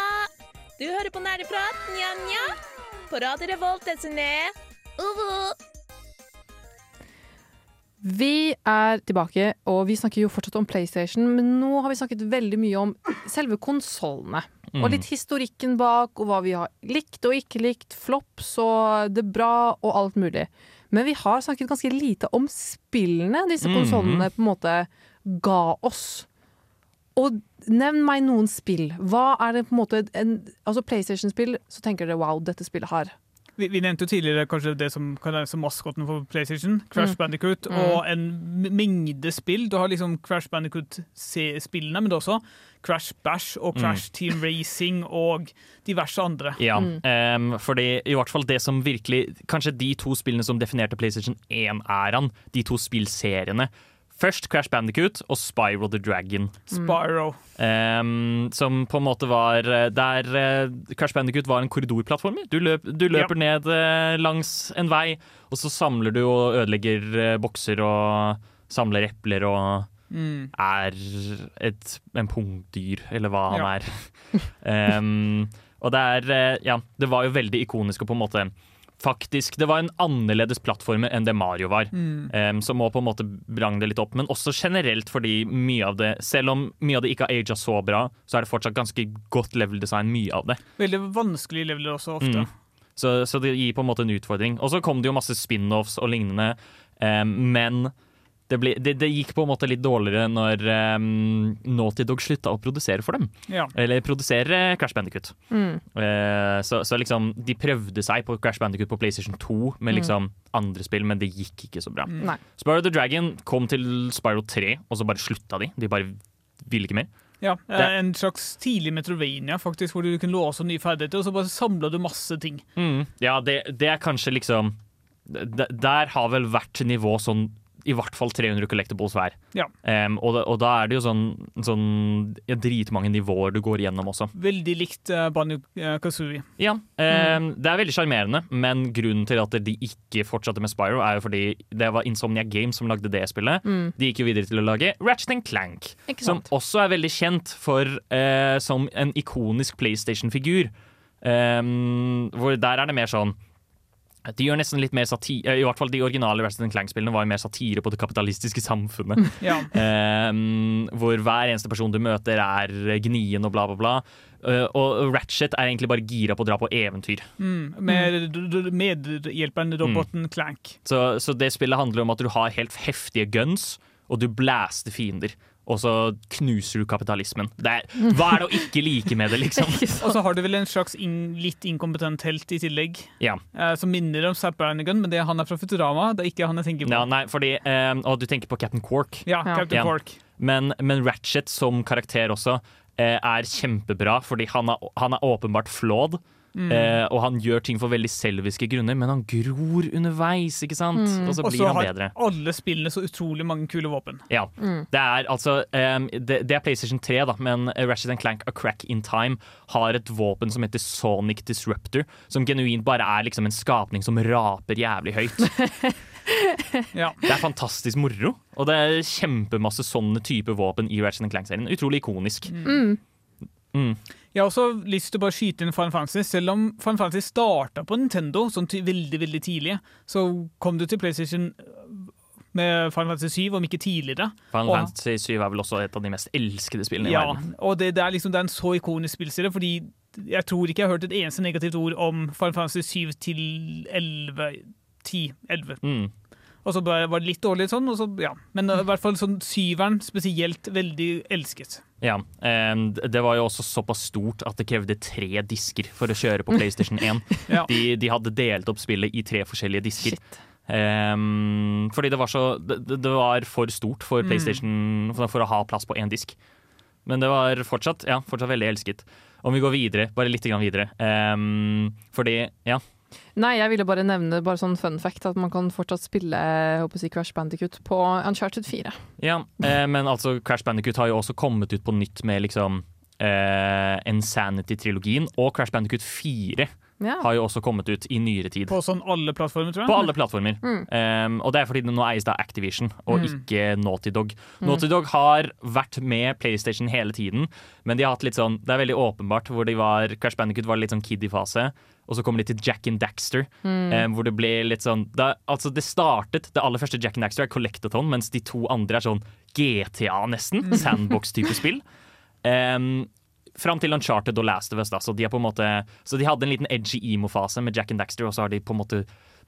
Du hører på Nerdeprat, nja-nja. På Radio Revolt, desene. Uvu. Vi er tilbake, og vi snakker jo fortsatt om PlayStation, men nå har vi snakket veldig mye om selve konsollene. Mm. Og litt historikken bak, og hva vi har likt og ikke likt, flops og det bra og alt mulig. Men vi har snakket ganske lite om spillene disse Mhm. konsollene på en måte ga oss. Og nevn meg noen spill. Hva er det på en måte en, Altså PlayStation-spill, så tenker dere wow, dette spillet har. Vi, vi nevnte jo tidligere kanskje det som kan være som maskoten for PlayStation, Crash Mm. Bandicoot, Mm. og en mengde spill. Du har liksom Crash Bandicoot-spillene, men det er også Crash Bash og Mm. Crash Team Racing og diverse andre. Ja, em, fordi i hvert fall det som virkelig Kanskje de to spillene som definerte PlayStation 1-æraen, de to spillseriene. Først Crash Bandicoot og Spyro the Dragon. Spyro. Um, som på en måte var eh, Der eh, Crash Bandicoot var en korridorplattformer. Du, løp, du løper ned eh, langs en vei, og så samler du og ødelegger bokser og samler epler og Mm. er et, en pungdyr, eller hva han Ja. er. um, og det er Ja, det var jo veldig ikonisk og på en måte Faktisk, Det var en annerledes plattformer enn det Mario var. Mm. Um, som må på en måte brang det litt opp. Men også generelt fordi mye av det Selv om mye av det ikke har aga så bra, så er det fortsatt ganske godt level design, mye av det. Veldig vanskelig leveler også ofte. Mm. Så, så det gir på en måte en utfordring. Og så kom det jo masse spin-offs og lignende, um, men det, ble, det, det gikk på en måte litt dårligere når um, Naughty Dog slutta å produsere for dem. Ja. Eller produsere Crash Bandicoot. Mm. Uh, så, så liksom, de prøvde seg på Crash Bandicoot på PlayStation 2 med Mm. liksom andre spill, men det gikk ikke så bra. Mm. Spyro the Dragon kom til Spyro 3, og så bare slutta de. De bare ville ikke mer. Ja, eh, Det- En slags tidlig Metrovania, faktisk, hvor du kunne låse nye ferdigheter, og så bare samla du masse ting. Mm. Ja, det, det er kanskje liksom Der har vel hvert nivå sånn i hvert fall 300 collectibles hver. Ja. Um, og, da, og da er det jo sånn, sånn ja, dritmange nivåer du går gjennom også. Veldig likt uh, Banjo Kazooie. Ja, mm. Det er veldig sjarmerende, men grunnen til at de ikke fortsatte med Spyro, er jo fordi det var Insomnia Games som lagde det spillet. Mm. De gikk jo videre til å lage Ratchet Clank, Ikke som også er veldig kjent for uh, som en ikonisk PlayStation-figur. Um, hvor der er det mer sånn de gjør nesten litt mer satire I hvert fall de originale Resident Clank-spillene var mer satire på det kapitalistiske samfunnet. Ja. Em, hvor hver eneste person du møter, er gnien og bla, bla, bla. Uh, og Ratchet er egentlig bare gira på å dra på eventyr. Mm, med medhjelperen roboten Clank. Så, så det spillet handler om at du har helt heftige guns, og du blaster fiender. Og så knuser du kapitalismen. Det er, hva er det å ikke like med det, liksom? Og så har du vel en slags in, litt inkompetent helt i tillegg, Ja. eh, som minner om Zapp Brannigan, men det er han er fra Futurama. Det er ikke han jeg tenker på. ja nei, fordi eh, Og du tenker på Captain Quark. Ja, Captain Quark. Men, men Ratchet som karakter også eh, er kjempebra, fordi han er, han er åpenbart flawed. Mm. Eh, og han gjør ting for veldig selviske grunner, men han gror underveis, ikke sant? Og så Og blir så han har alle spillene så utrolig mange kule våpen. Ja. Det er altså um, det, det er PlayStation 3, da, men Ratchet Clank A Crack in Time har et våpen som heter Sonic Disruptor, som genuint bare er liksom en skapning som raper jævlig høyt. Ja. Det er fantastisk moro, og det er kjempemasse sånne type våpen i Ratchet Clank-serien. Utrolig ikonisk. Mm. Mm. Jeg har også lyst til å bare skyte inn Final Fantasy. Selv om Final Fantasy starta på Nintendo sånn veldig veldig tidlig, så kom du til PlayStation med Final Fantasy 7, om ikke tidligere. Final Og- Fantasy 7 er vel også et av de mest elskede spillene i Ja, verden. og det, det, er liksom, det er en så ikonisk spillserie, fordi jeg tror ikke jeg har hørt et eneste negativt ord om Final Fantasy 7 til 11 10, 11. Mm. Og så bare var det litt dårlig sånn, og så, ja. Men uh, i hvert fall sånn syveren spesielt veldig elsket. Ja, det var jo også såpass stort at det krevde tre disker for å kjøre på PlayStation 1. Ja. de, de hadde delt opp spillet i tre forskjellige disker. Um, fordi det var så det, det det var for stort for Mm. PlayStation for, for å ha plass på én disk. Men det var fortsatt, ja, fortsatt veldig elsket. Om vi går videre, bare litt videre. um, fordi, ja. Nei, jeg ville bare nevne bare sånn fun fact at man kan fortsatt spille håper jeg, Crash Bandicoot på Uncharted 4. ja eh, men altså, Crash Bandicoot har jo også kommet ut på nytt med liksom eh, Insanity-trilogien, og Crash Bandicoot 4 Ja. har jo også kommet ut i nyere tid. På sånn alle plattformer, tror jeg. På alle plattformer. Mm. Um, og det er fordi det nå eies av Activision, og Mm. ikke Naughty Dog. Mm. Naughty Dog har vært med PlayStation hele tiden, men de har hatt litt sånn Det er veldig åpenbart hvor de var Crash Bandicoot var litt sånn kiddie-fase, og så kommer de til Jack and Daxter, Mm. um, hvor det ble litt sånn da, Altså, det startet Det aller første Jack and Daxter er Collectathon, mens de to andre er sånn GTA, nesten. Mm. Sandbox-type spill. Um, Fram til Uncharted og Last of Us. Da. Så, de måte, så de hadde en liten edgy emo-fase med Jack and Daxter, og så har de på en måte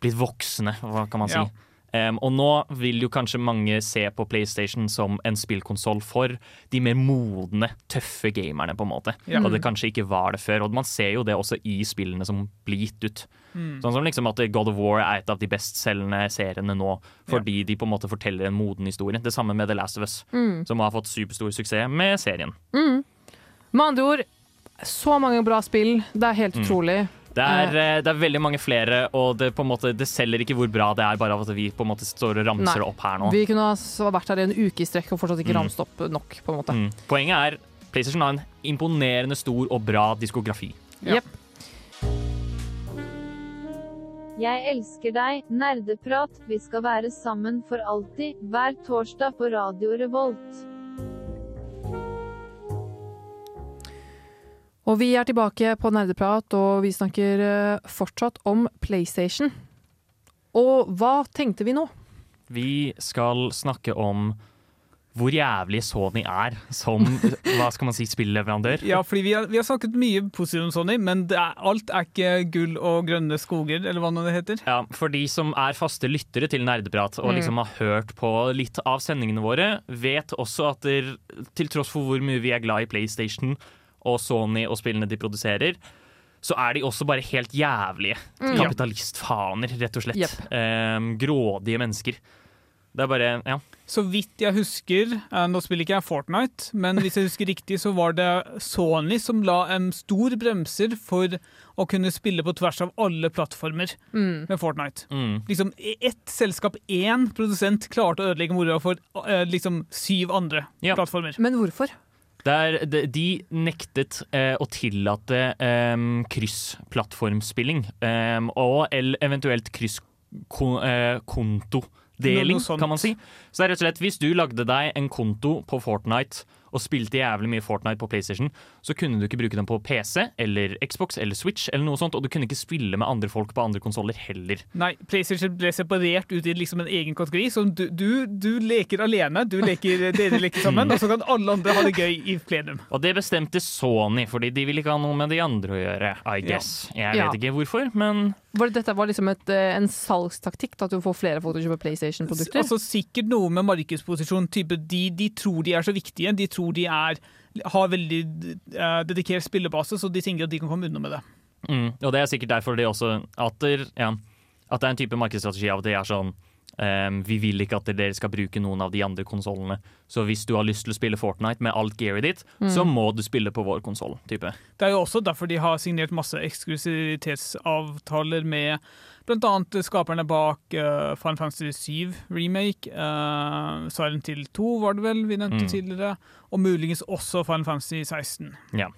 blitt voksne, hva kan man si. Ja. Um, og nå vil jo kanskje mange se på PlayStation som en spillkonsoll for de mer modne, tøffe gamerne, på en måte. Ja. Og det kanskje ikke var det før. Og man ser jo det også i spillene som blir gitt ut. Mm. Sånn som liksom at God of War er et av de bestselgende seriene nå, fordi de på en måte forteller en moden historie. Det samme med The Last of Us, Mm. som har fått superstor suksess med serien. Mm. Med andre ord, så mange bra spill. Det er helt Mm. utrolig. Det er, eh, det er veldig mange flere, og det, på en måte, det selger ikke hvor bra det er, bare av at vi på en måte står og ramser Nei. det opp her nå. Vi kunne ha vært her i en uke i strekk og fortsatt ikke Mm. ramst opp nok. på en måte. Mm. Poenget er PlayStation har en imponerende stor og bra diskografi. Jepp. Jeg elsker deg, nerdeprat. Vi skal være sammen for alltid, hver torsdag på Radio Revolt. Og vi er tilbake på Nerdeprat, og vi snakker eh, fortsatt om PlayStation. Og hva tenkte vi nå? Vi skal snakke om hvor jævlig Sony er som hva skal man si, spilleverandør. Ja, fordi vi har, vi har snakket mye positivt om Sony, men det er, alt er ikke gull og grønne skoger, eller hva det heter. Ja, For de som er faste lyttere til Nerdeprat og Mm. liksom har hørt på litt av sendingene våre, vet også at der, til tross for hvor mye vi er glad i PlayStation og Sony og spillene de produserer, så er de også bare helt jævlige Mm. kapitalistfaner, rett og slett. Yep. Um, grådige mennesker. Det er bare Ja. Så vidt jeg husker, eh, nå spiller ikke jeg Fortnite, men hvis jeg husker riktig, så var det Sony som la en stor bremser for å kunne spille på tvers av alle plattformer Mm. med Fortnite. Mm. Liksom ett selskap, én produsent, klarte å ødelegge moroa for eh, liksom syv andre Ja. plattformer. Men hvorfor? Der, de, de nektet eh, å tillate eh, kryssplattformspilling eh, og el, eventuelt krysskontodeling, kan man si. Så det er rett og slett hvis du lagde deg en konto på Fortnite og spilte jævlig mye Fortnite på PlayStation, så kunne du ikke bruke den på PC eller Xbox eller Switch eller noe sånt, og du kunne ikke spille med andre folk på andre konsoller heller. Nei, PlayStation ble separert ut i liksom en egen kategori. Så du, du, du leker alene, du leker, dere leker sammen, og så kan alle andre ha det gøy i plenum. Og det bestemte Sony, fordi de ville ikke ha noe med de andre å gjøre, I guess. Jeg Ja. vet ikke hvorfor, men Var det, dette var liksom et, eh, en salgstaktikk, at du får flere folk til å kjøpe PlayStation-produkter? Altså Sikkert noe med markedsposisjon. Type de, de tror de er så viktige. De tror de er, har veldig uh, dedikert spillebase, så de tenker at de kan komme unna med det. Mm, og det er sikkert derfor de også at, der, ja, at det er en type markedsstrategi av at de er sånn ehm, Vi vil ikke at dere skal bruke noen av de andre konsollene. Så hvis du har lyst til å spille Fortnite med alt gearet ditt, Mm. så må du spille på vår konsoll. Det er jo også derfor de har signert masse eksklusivitetsavtaler med bl.a. skaperne bak uh, Final Fantasy 7 Remake, uh, Silent Hill 2 var det vel vi nevnte Mm. tidligere, og muligens også Final Fantasy 16. Ja.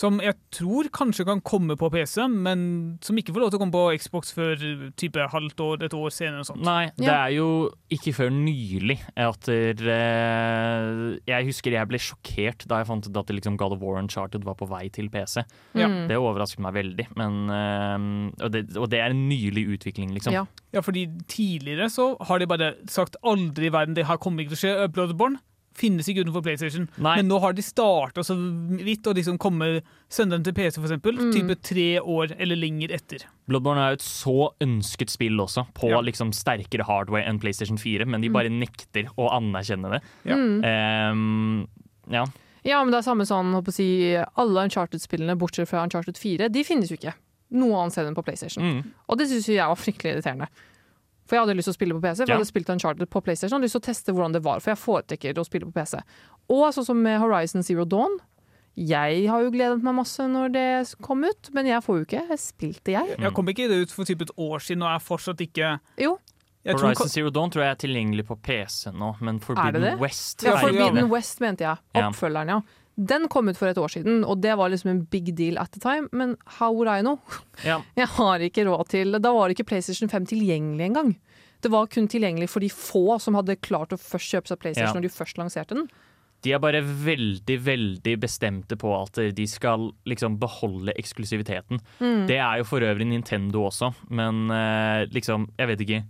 Som jeg tror kanskje kan komme på PC, men som ikke får lov til å komme på Xbox før type halvt år, et år senere. og sånt. Nei, det er jo ikke før nylig at eh, Jeg husker jeg ble sjokkert da jeg fant ut at liksom God of War Uncharted var på vei til PC. Ja. Det overrasket meg veldig. Men, eh, og, det, og det er en nylig utvikling, liksom. Ja. ja, fordi tidligere så har de bare sagt aldri i verden det her kommer ikke til å skje. Bloodborne finnes ikke utenfor PlayStation. Men nå har de starta så vidt og liksom komme sende dem til PC, eksempel, Mm. type tre år eller lenger etter. Bloodborne er jo et så ønsket spill også, på Ja. liksom sterkere hardware enn PlayStation 4, men de bare nekter å anerkjenne det. Ja. Mm. Ehm, ja. Ja, men det er samme sånn, håper å si, alle Uncharted-spillene, bortsett fra Uncharted 4, de finnes jo ikke noe annet sted enn på PlayStation. Mm. Og det syns jeg var fryktelig irriterende. For jeg hadde lyst til å spille på PC, for Ja. jeg hadde spilt Uncharted på PlayStation Jeg hadde lyst til å teste hvordan det var, for jeg foretrekker å spille på PC. Og sånn som med Horizon Zero Dawn. Jeg har jo gledet meg masse når det kom ut, men jeg får jo ikke spilt det, jeg. Jeg kom ikke det ut for typ et år siden og er fortsatt ikke Jo. Jeg tror Horizon Zero Dawn tror jeg er tilgjengelig på PC nå, men Er det Forbidden det? West Ja, Forbidden. West mente jeg. Oppfølgeren, ja. Den kom ut for et år siden, og det var liksom en big deal at the time, men how would I know? Ja. Jeg har ikke råd til Da var ikke PlayStation 5 tilgjengelig engang. Det var kun tilgjengelig for de få som hadde klart å først kjøpe seg PlayStation Ja. når de først lanserte den. De er bare veldig, veldig bestemte på at de skal liksom beholde eksklusiviteten. Mm. Det er jo for øvrig Nintendo også, men eh, liksom, jeg vet ikke.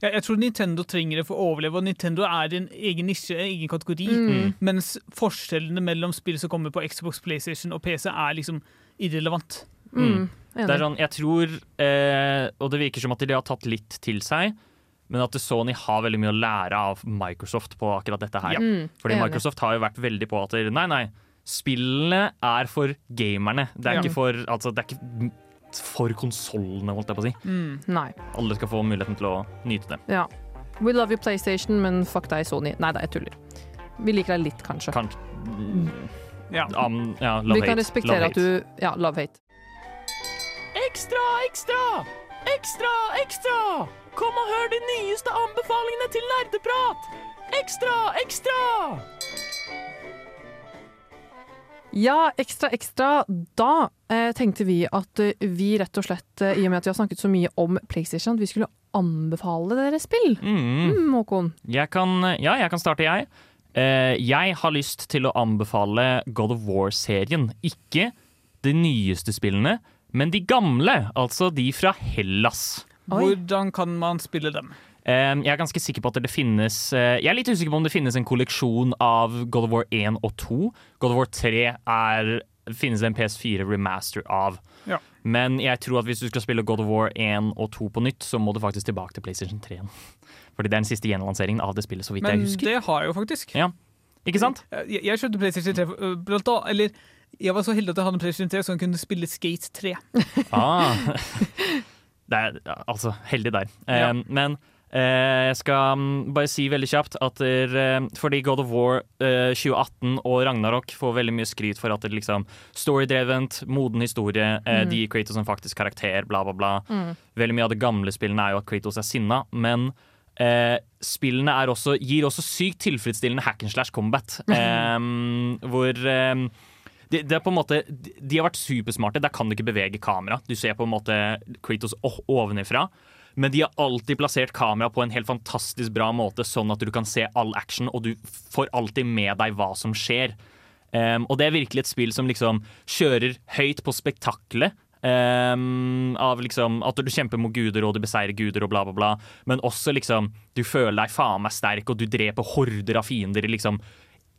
Jeg, jeg tror Nintendo trenger det for å overleve, og Nintendo er en egen nisje, en egen kategori. Mm. Mens forskjellene mellom spill som kommer på Xbox, PlayStation og PC, er liksom irrelevant. Mm. Det er sånn, jeg tror, eh, og det virker som at de har tatt litt til seg, men at Sony har veldig mye å lære av Microsoft på akkurat dette her. Ja. Mm, Fordi. Microsoft har jo vært veldig på at nei, nei, spillene er for gamerne. Det er Ja. ikke for, altså, det er ikke for konsollene, holdt jeg på å si. Mm. Nei. Alle skal få muligheten til å nyte det. Ja. We love you PlayStation, men fuck deg, Sony. Nei da, jeg tuller. Vi liker deg litt, kanskje. Kanskje Ja. Um, ja, love Vi kan respektere Love at du Ja, love hate. Ekstra, ekstra! Ekstra, ekstra! Kom og hør de nyeste anbefalingene til nerdeprat! Ekstra, ekstra! Ja, ekstra, ekstra. Da eh, tenkte vi at eh, vi rett og slett, eh, i og med at vi har snakket så mye om PlayStation, at vi skulle anbefale dere spill. Mm. Mm, Håkon. Jeg kan, ja, jeg kan starte, jeg. Eh, jeg har lyst til å anbefale God of War-serien. Ikke de nyeste spillene, men de gamle, altså de fra Hellas. Hvordan kan man spille dem? Eh, jeg er ganske sikker på at det finnes eh, Jeg er litt usikker på om det finnes en kolleksjon av God of War 1 og 2. God of War 3 er, finnes det en PS4 remaster av. Ja. Men jeg tror at hvis du skal spille God of War 1 og 2 på nytt, så må du faktisk tilbake til PlayStation 3. Fordi det er den siste gjenlanseringen av det spillet, så vidt Men jeg husker. det har jeg jo faktisk. Ja, ikke sant? Jeg, jeg kjøpte PlayStation 3, øh, blant annet, eller jeg var så heldig at jeg hadde en PlayStation 3 så jeg kunne spille Skate 3. Ah. Er altså heldig der. Eh, Ja. Men eh, jeg skal mm, bare si veldig kjapt at der, eh, fordi God of War eh, 2018 og Ragnarok får veldig mye skryt for at det liksom storydrevent, moden historie, eh, Mm. de gir Kratos en faktisk karakter, bla, bla, bla. Mm. Veldig mye av det gamle spillene er jo at Kratos er sinna, men eh, spillene er også, gir også sykt tilfredsstillende hack and slash combat. Eh, hvor eh, det, det er på en måte, de- de har vært supersmarte. Der kan du ikke bevege kamera. Du ser på en måte Kratos ovenifra. Men de har alltid plassert kamera på en helt fantastisk bra måte, sånn at du kan se all action, og du får alltid med deg hva som skjer. Um, og det er virkelig et spill som liksom kjører høyt på spektaklet. Um, av liksom at du kjemper mot guder og du beseirer guder og bla, bla, bla. Men også liksom Du føler deg faen meg sterk, og du dreper horder av fiender liksom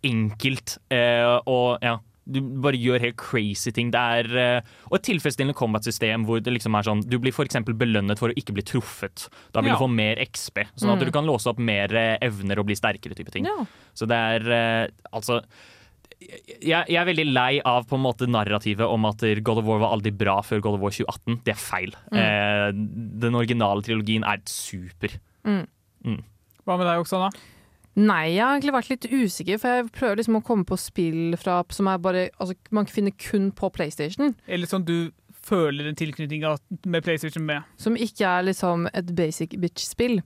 enkelt. Uh, og ja du bare gjør helt crazy ting. Det er, eh, og et tilfredsstillende combat-system hvor det liksom er sånn Du blir f.eks. belønnet for å ikke bli truffet. Da vil Ja. du få mer XP, sånn at Mm. du kan låse opp mer eh, evner og bli sterkere. type ting Ja. Så det er eh, altså jeg, jeg er veldig lei av på en måte narrativet om at God of War var aldri bra før God of War 2018. Det er feil. Mm. Eh, den originale trilogien er super. Mm. Mm. Hva med deg, Oksana? Nei, jeg har egentlig vært litt usikker, for jeg prøver liksom å komme på spill fra, som er bare, altså, man finner kun på PlayStation. Eller sånn du føler en tilknytning med PlayStation med? Som ikke er liksom et basic bitch-spill.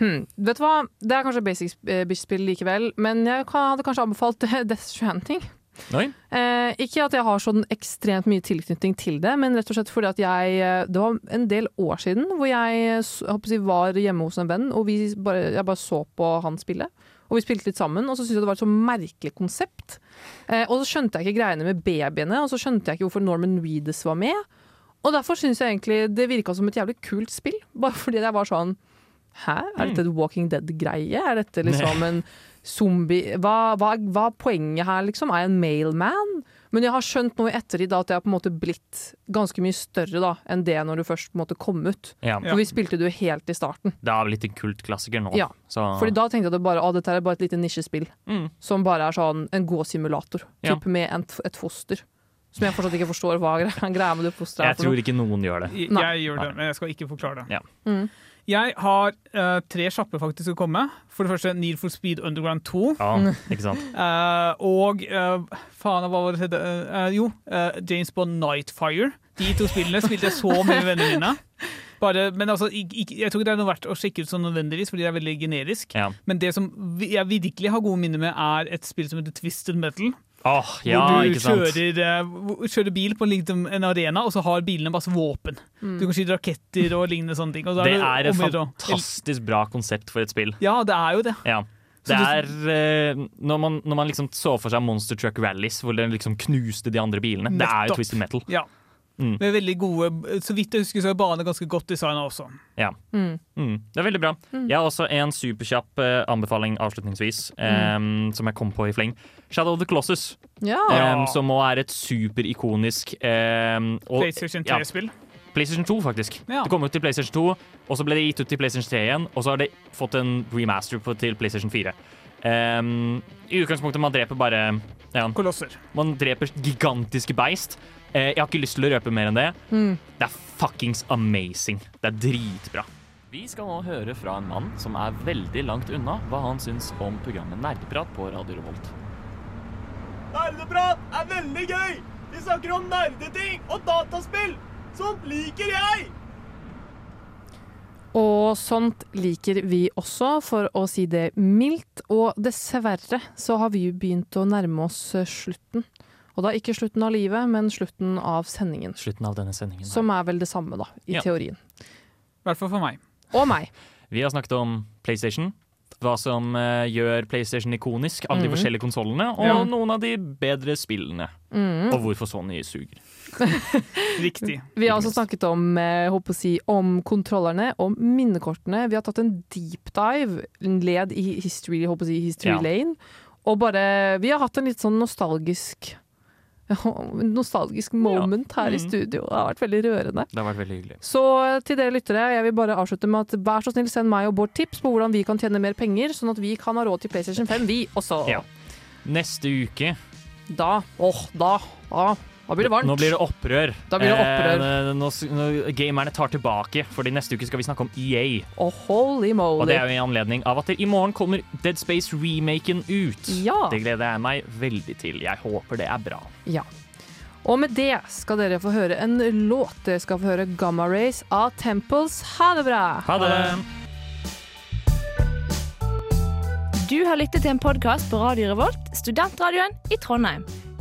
Hmm. Vet du hva, det er kanskje basic eh, bitch-spill likevel, men jeg hadde kanskje anbefalt Death Stranding. Eh, ikke at jeg har sånn ekstremt mye tilknytning til det, men rett og slett fordi at jeg eh, Det var en del år siden hvor jeg, eh, jeg si, var hjemme hos en venn, og vi bare, jeg bare så på han spille. Og vi spilte litt sammen, og så syntes jeg det var et så merkelig konsept. Eh, og så skjønte jeg ikke greiene med babyene, og så skjønte jeg ikke hvorfor Norman Reedus var med. Og derfor syns jeg egentlig det virka som et jævlig kult spill, bare fordi jeg var sånn Hæ, er dette et Walking Dead-greie? Er dette liksom en zombie hva, hva, hva er poenget her, liksom? Er jeg en mailman? Men jeg har skjønt nå i ettertid at jeg har på en måte blitt ganske mye større da, enn det når du først på en måte kom ut. Ja. For vi spilte det jo helt i starten. Det er blitt en kultklassiker nå. Ja, Så, Fordi da tenkte jeg at det bare, å, dette er bare et lite nisjespill. Mm. Som bare er sånn en gåsimulator. Ja. Typ med en, et foster. Som jeg fortsatt ikke forstår hva greia med det fosteret er jeg tror ikke noen gjør det. Jeg, jeg gjør det, men jeg skal ikke forklare det. Ja. Mm. Jeg har uh, tre kjappe faktisk å komme. For det første Need for Speed Underground 2. Ja, ikke sant? Uh, og uh, faen, hva var det het? Eh, jo, James Bond Nightfire. De to spillene spilte jeg så mye med vennene mine. Bare, men altså, ik- ik- jeg tror ikke det er noe verdt å sjekke ut sånn nødvendigvis, fordi det er veldig generisk. Ja. Men det som jeg virkelig har gode minner med, er et spill som heter Twisted Metal. Åh, ja, hvor du kjører, eh, kjører bil på liksom en arena, og så har bilene masse våpen. Mm. Du kan skyte raketter og lignende sånne ting. Og så Det er et gjøre å- fantastisk bra konsept for et spill. Ja, det er jo det. Ja. Det er eh, når, man, når man liksom så for seg Monster Truck Rallies, hvor det liksom knuste de andre bilene. Det er jo Twisted Metal. Ja. Mm. Med veldig gode Så vidt jeg husker, så er banene ganske godt designa også. Ja. Mm. Mm. Det er veldig bra. Jeg har også en superkjapp eh, anbefaling avslutningsvis, em, som jeg kom på i fleng. Shadow of the Colossus. Ja. Em, som også er et superikonisk um, PlayStation 3-spill. PlayStation 2, faktisk. Ja. Det kom ut til PlayStation 2, og så ble det gitt ut til PlayStation 3 igjen, og så har det fått en remaster på, til PlayStation 4. Ehm, I utgangspunktet man dreper bare ja, Kolosser. Man dreper gigantiske beist. Eh, jeg har ikke lyst til å røpe mer enn det. Mm. Det er fuckings amazing. Det er dritbra. Vi skal nå høre fra en mann som er veldig langt unna hva han syns om programmet Nerdeprat på Radio Revolt. Nerdeprat er veldig gøy! Vi snakker om nerdeting og dataspill! Sånt liker jeg! Og sånt liker vi også, for å si det mildt. Og dessverre så har vi jo begynt å nærme oss slutten. Og da ikke slutten av livet, men slutten av sendingen. Slutten av denne sendingen. Som er vel det samme, da, i Ja. teorien. I hvert fall for meg. Og meg. Vi har snakket om PlayStation. Hva som uh, gjør PlayStation ikonisk. Alle de Mhm. forskjellige konsollene, og Ja. noen av de bedre spillene. Mm. Og hvorfor Sony suger. Riktig. Vi har også snakket om, eh, håper å si, om kontrollerne, om minnekortene. Vi har tatt en deep dive, en led i history, håper å si, history Ja. lane. Og bare Vi har hatt en litt sånn nostalgisk nostalgisk moment her i Mhm. studio. Det har vært veldig rørende. Det har vært veldig hyggelig. Så til dere lyttere, jeg vil bare avslutte med at vær så snill, send meg og Bård tips på hvordan vi kan tjene mer penger, sånn at vi kan ha råd til PlayStation 5, vi også. Ja. Neste uke Da, åh, da, da, da blir det varmt. Nå blir det opprør. Da blir det opprør. Eh, nå, nå, gamerne tar tilbake, Fordi neste uke skal vi snakke om EA. Og holy moly. Og det er jo i anledning av at det i morgen kommer Dead Space-remaken ut. Ja. Det gleder jeg meg veldig til. Jeg håper det er bra. Ja. Og med det skal dere få høre en låt. Dere skal få høre Gamma Race av Temples. Ha det bra! Ha det! Du har lyttet til en podkast på Radio Revolt, studentradioen i Trondheim.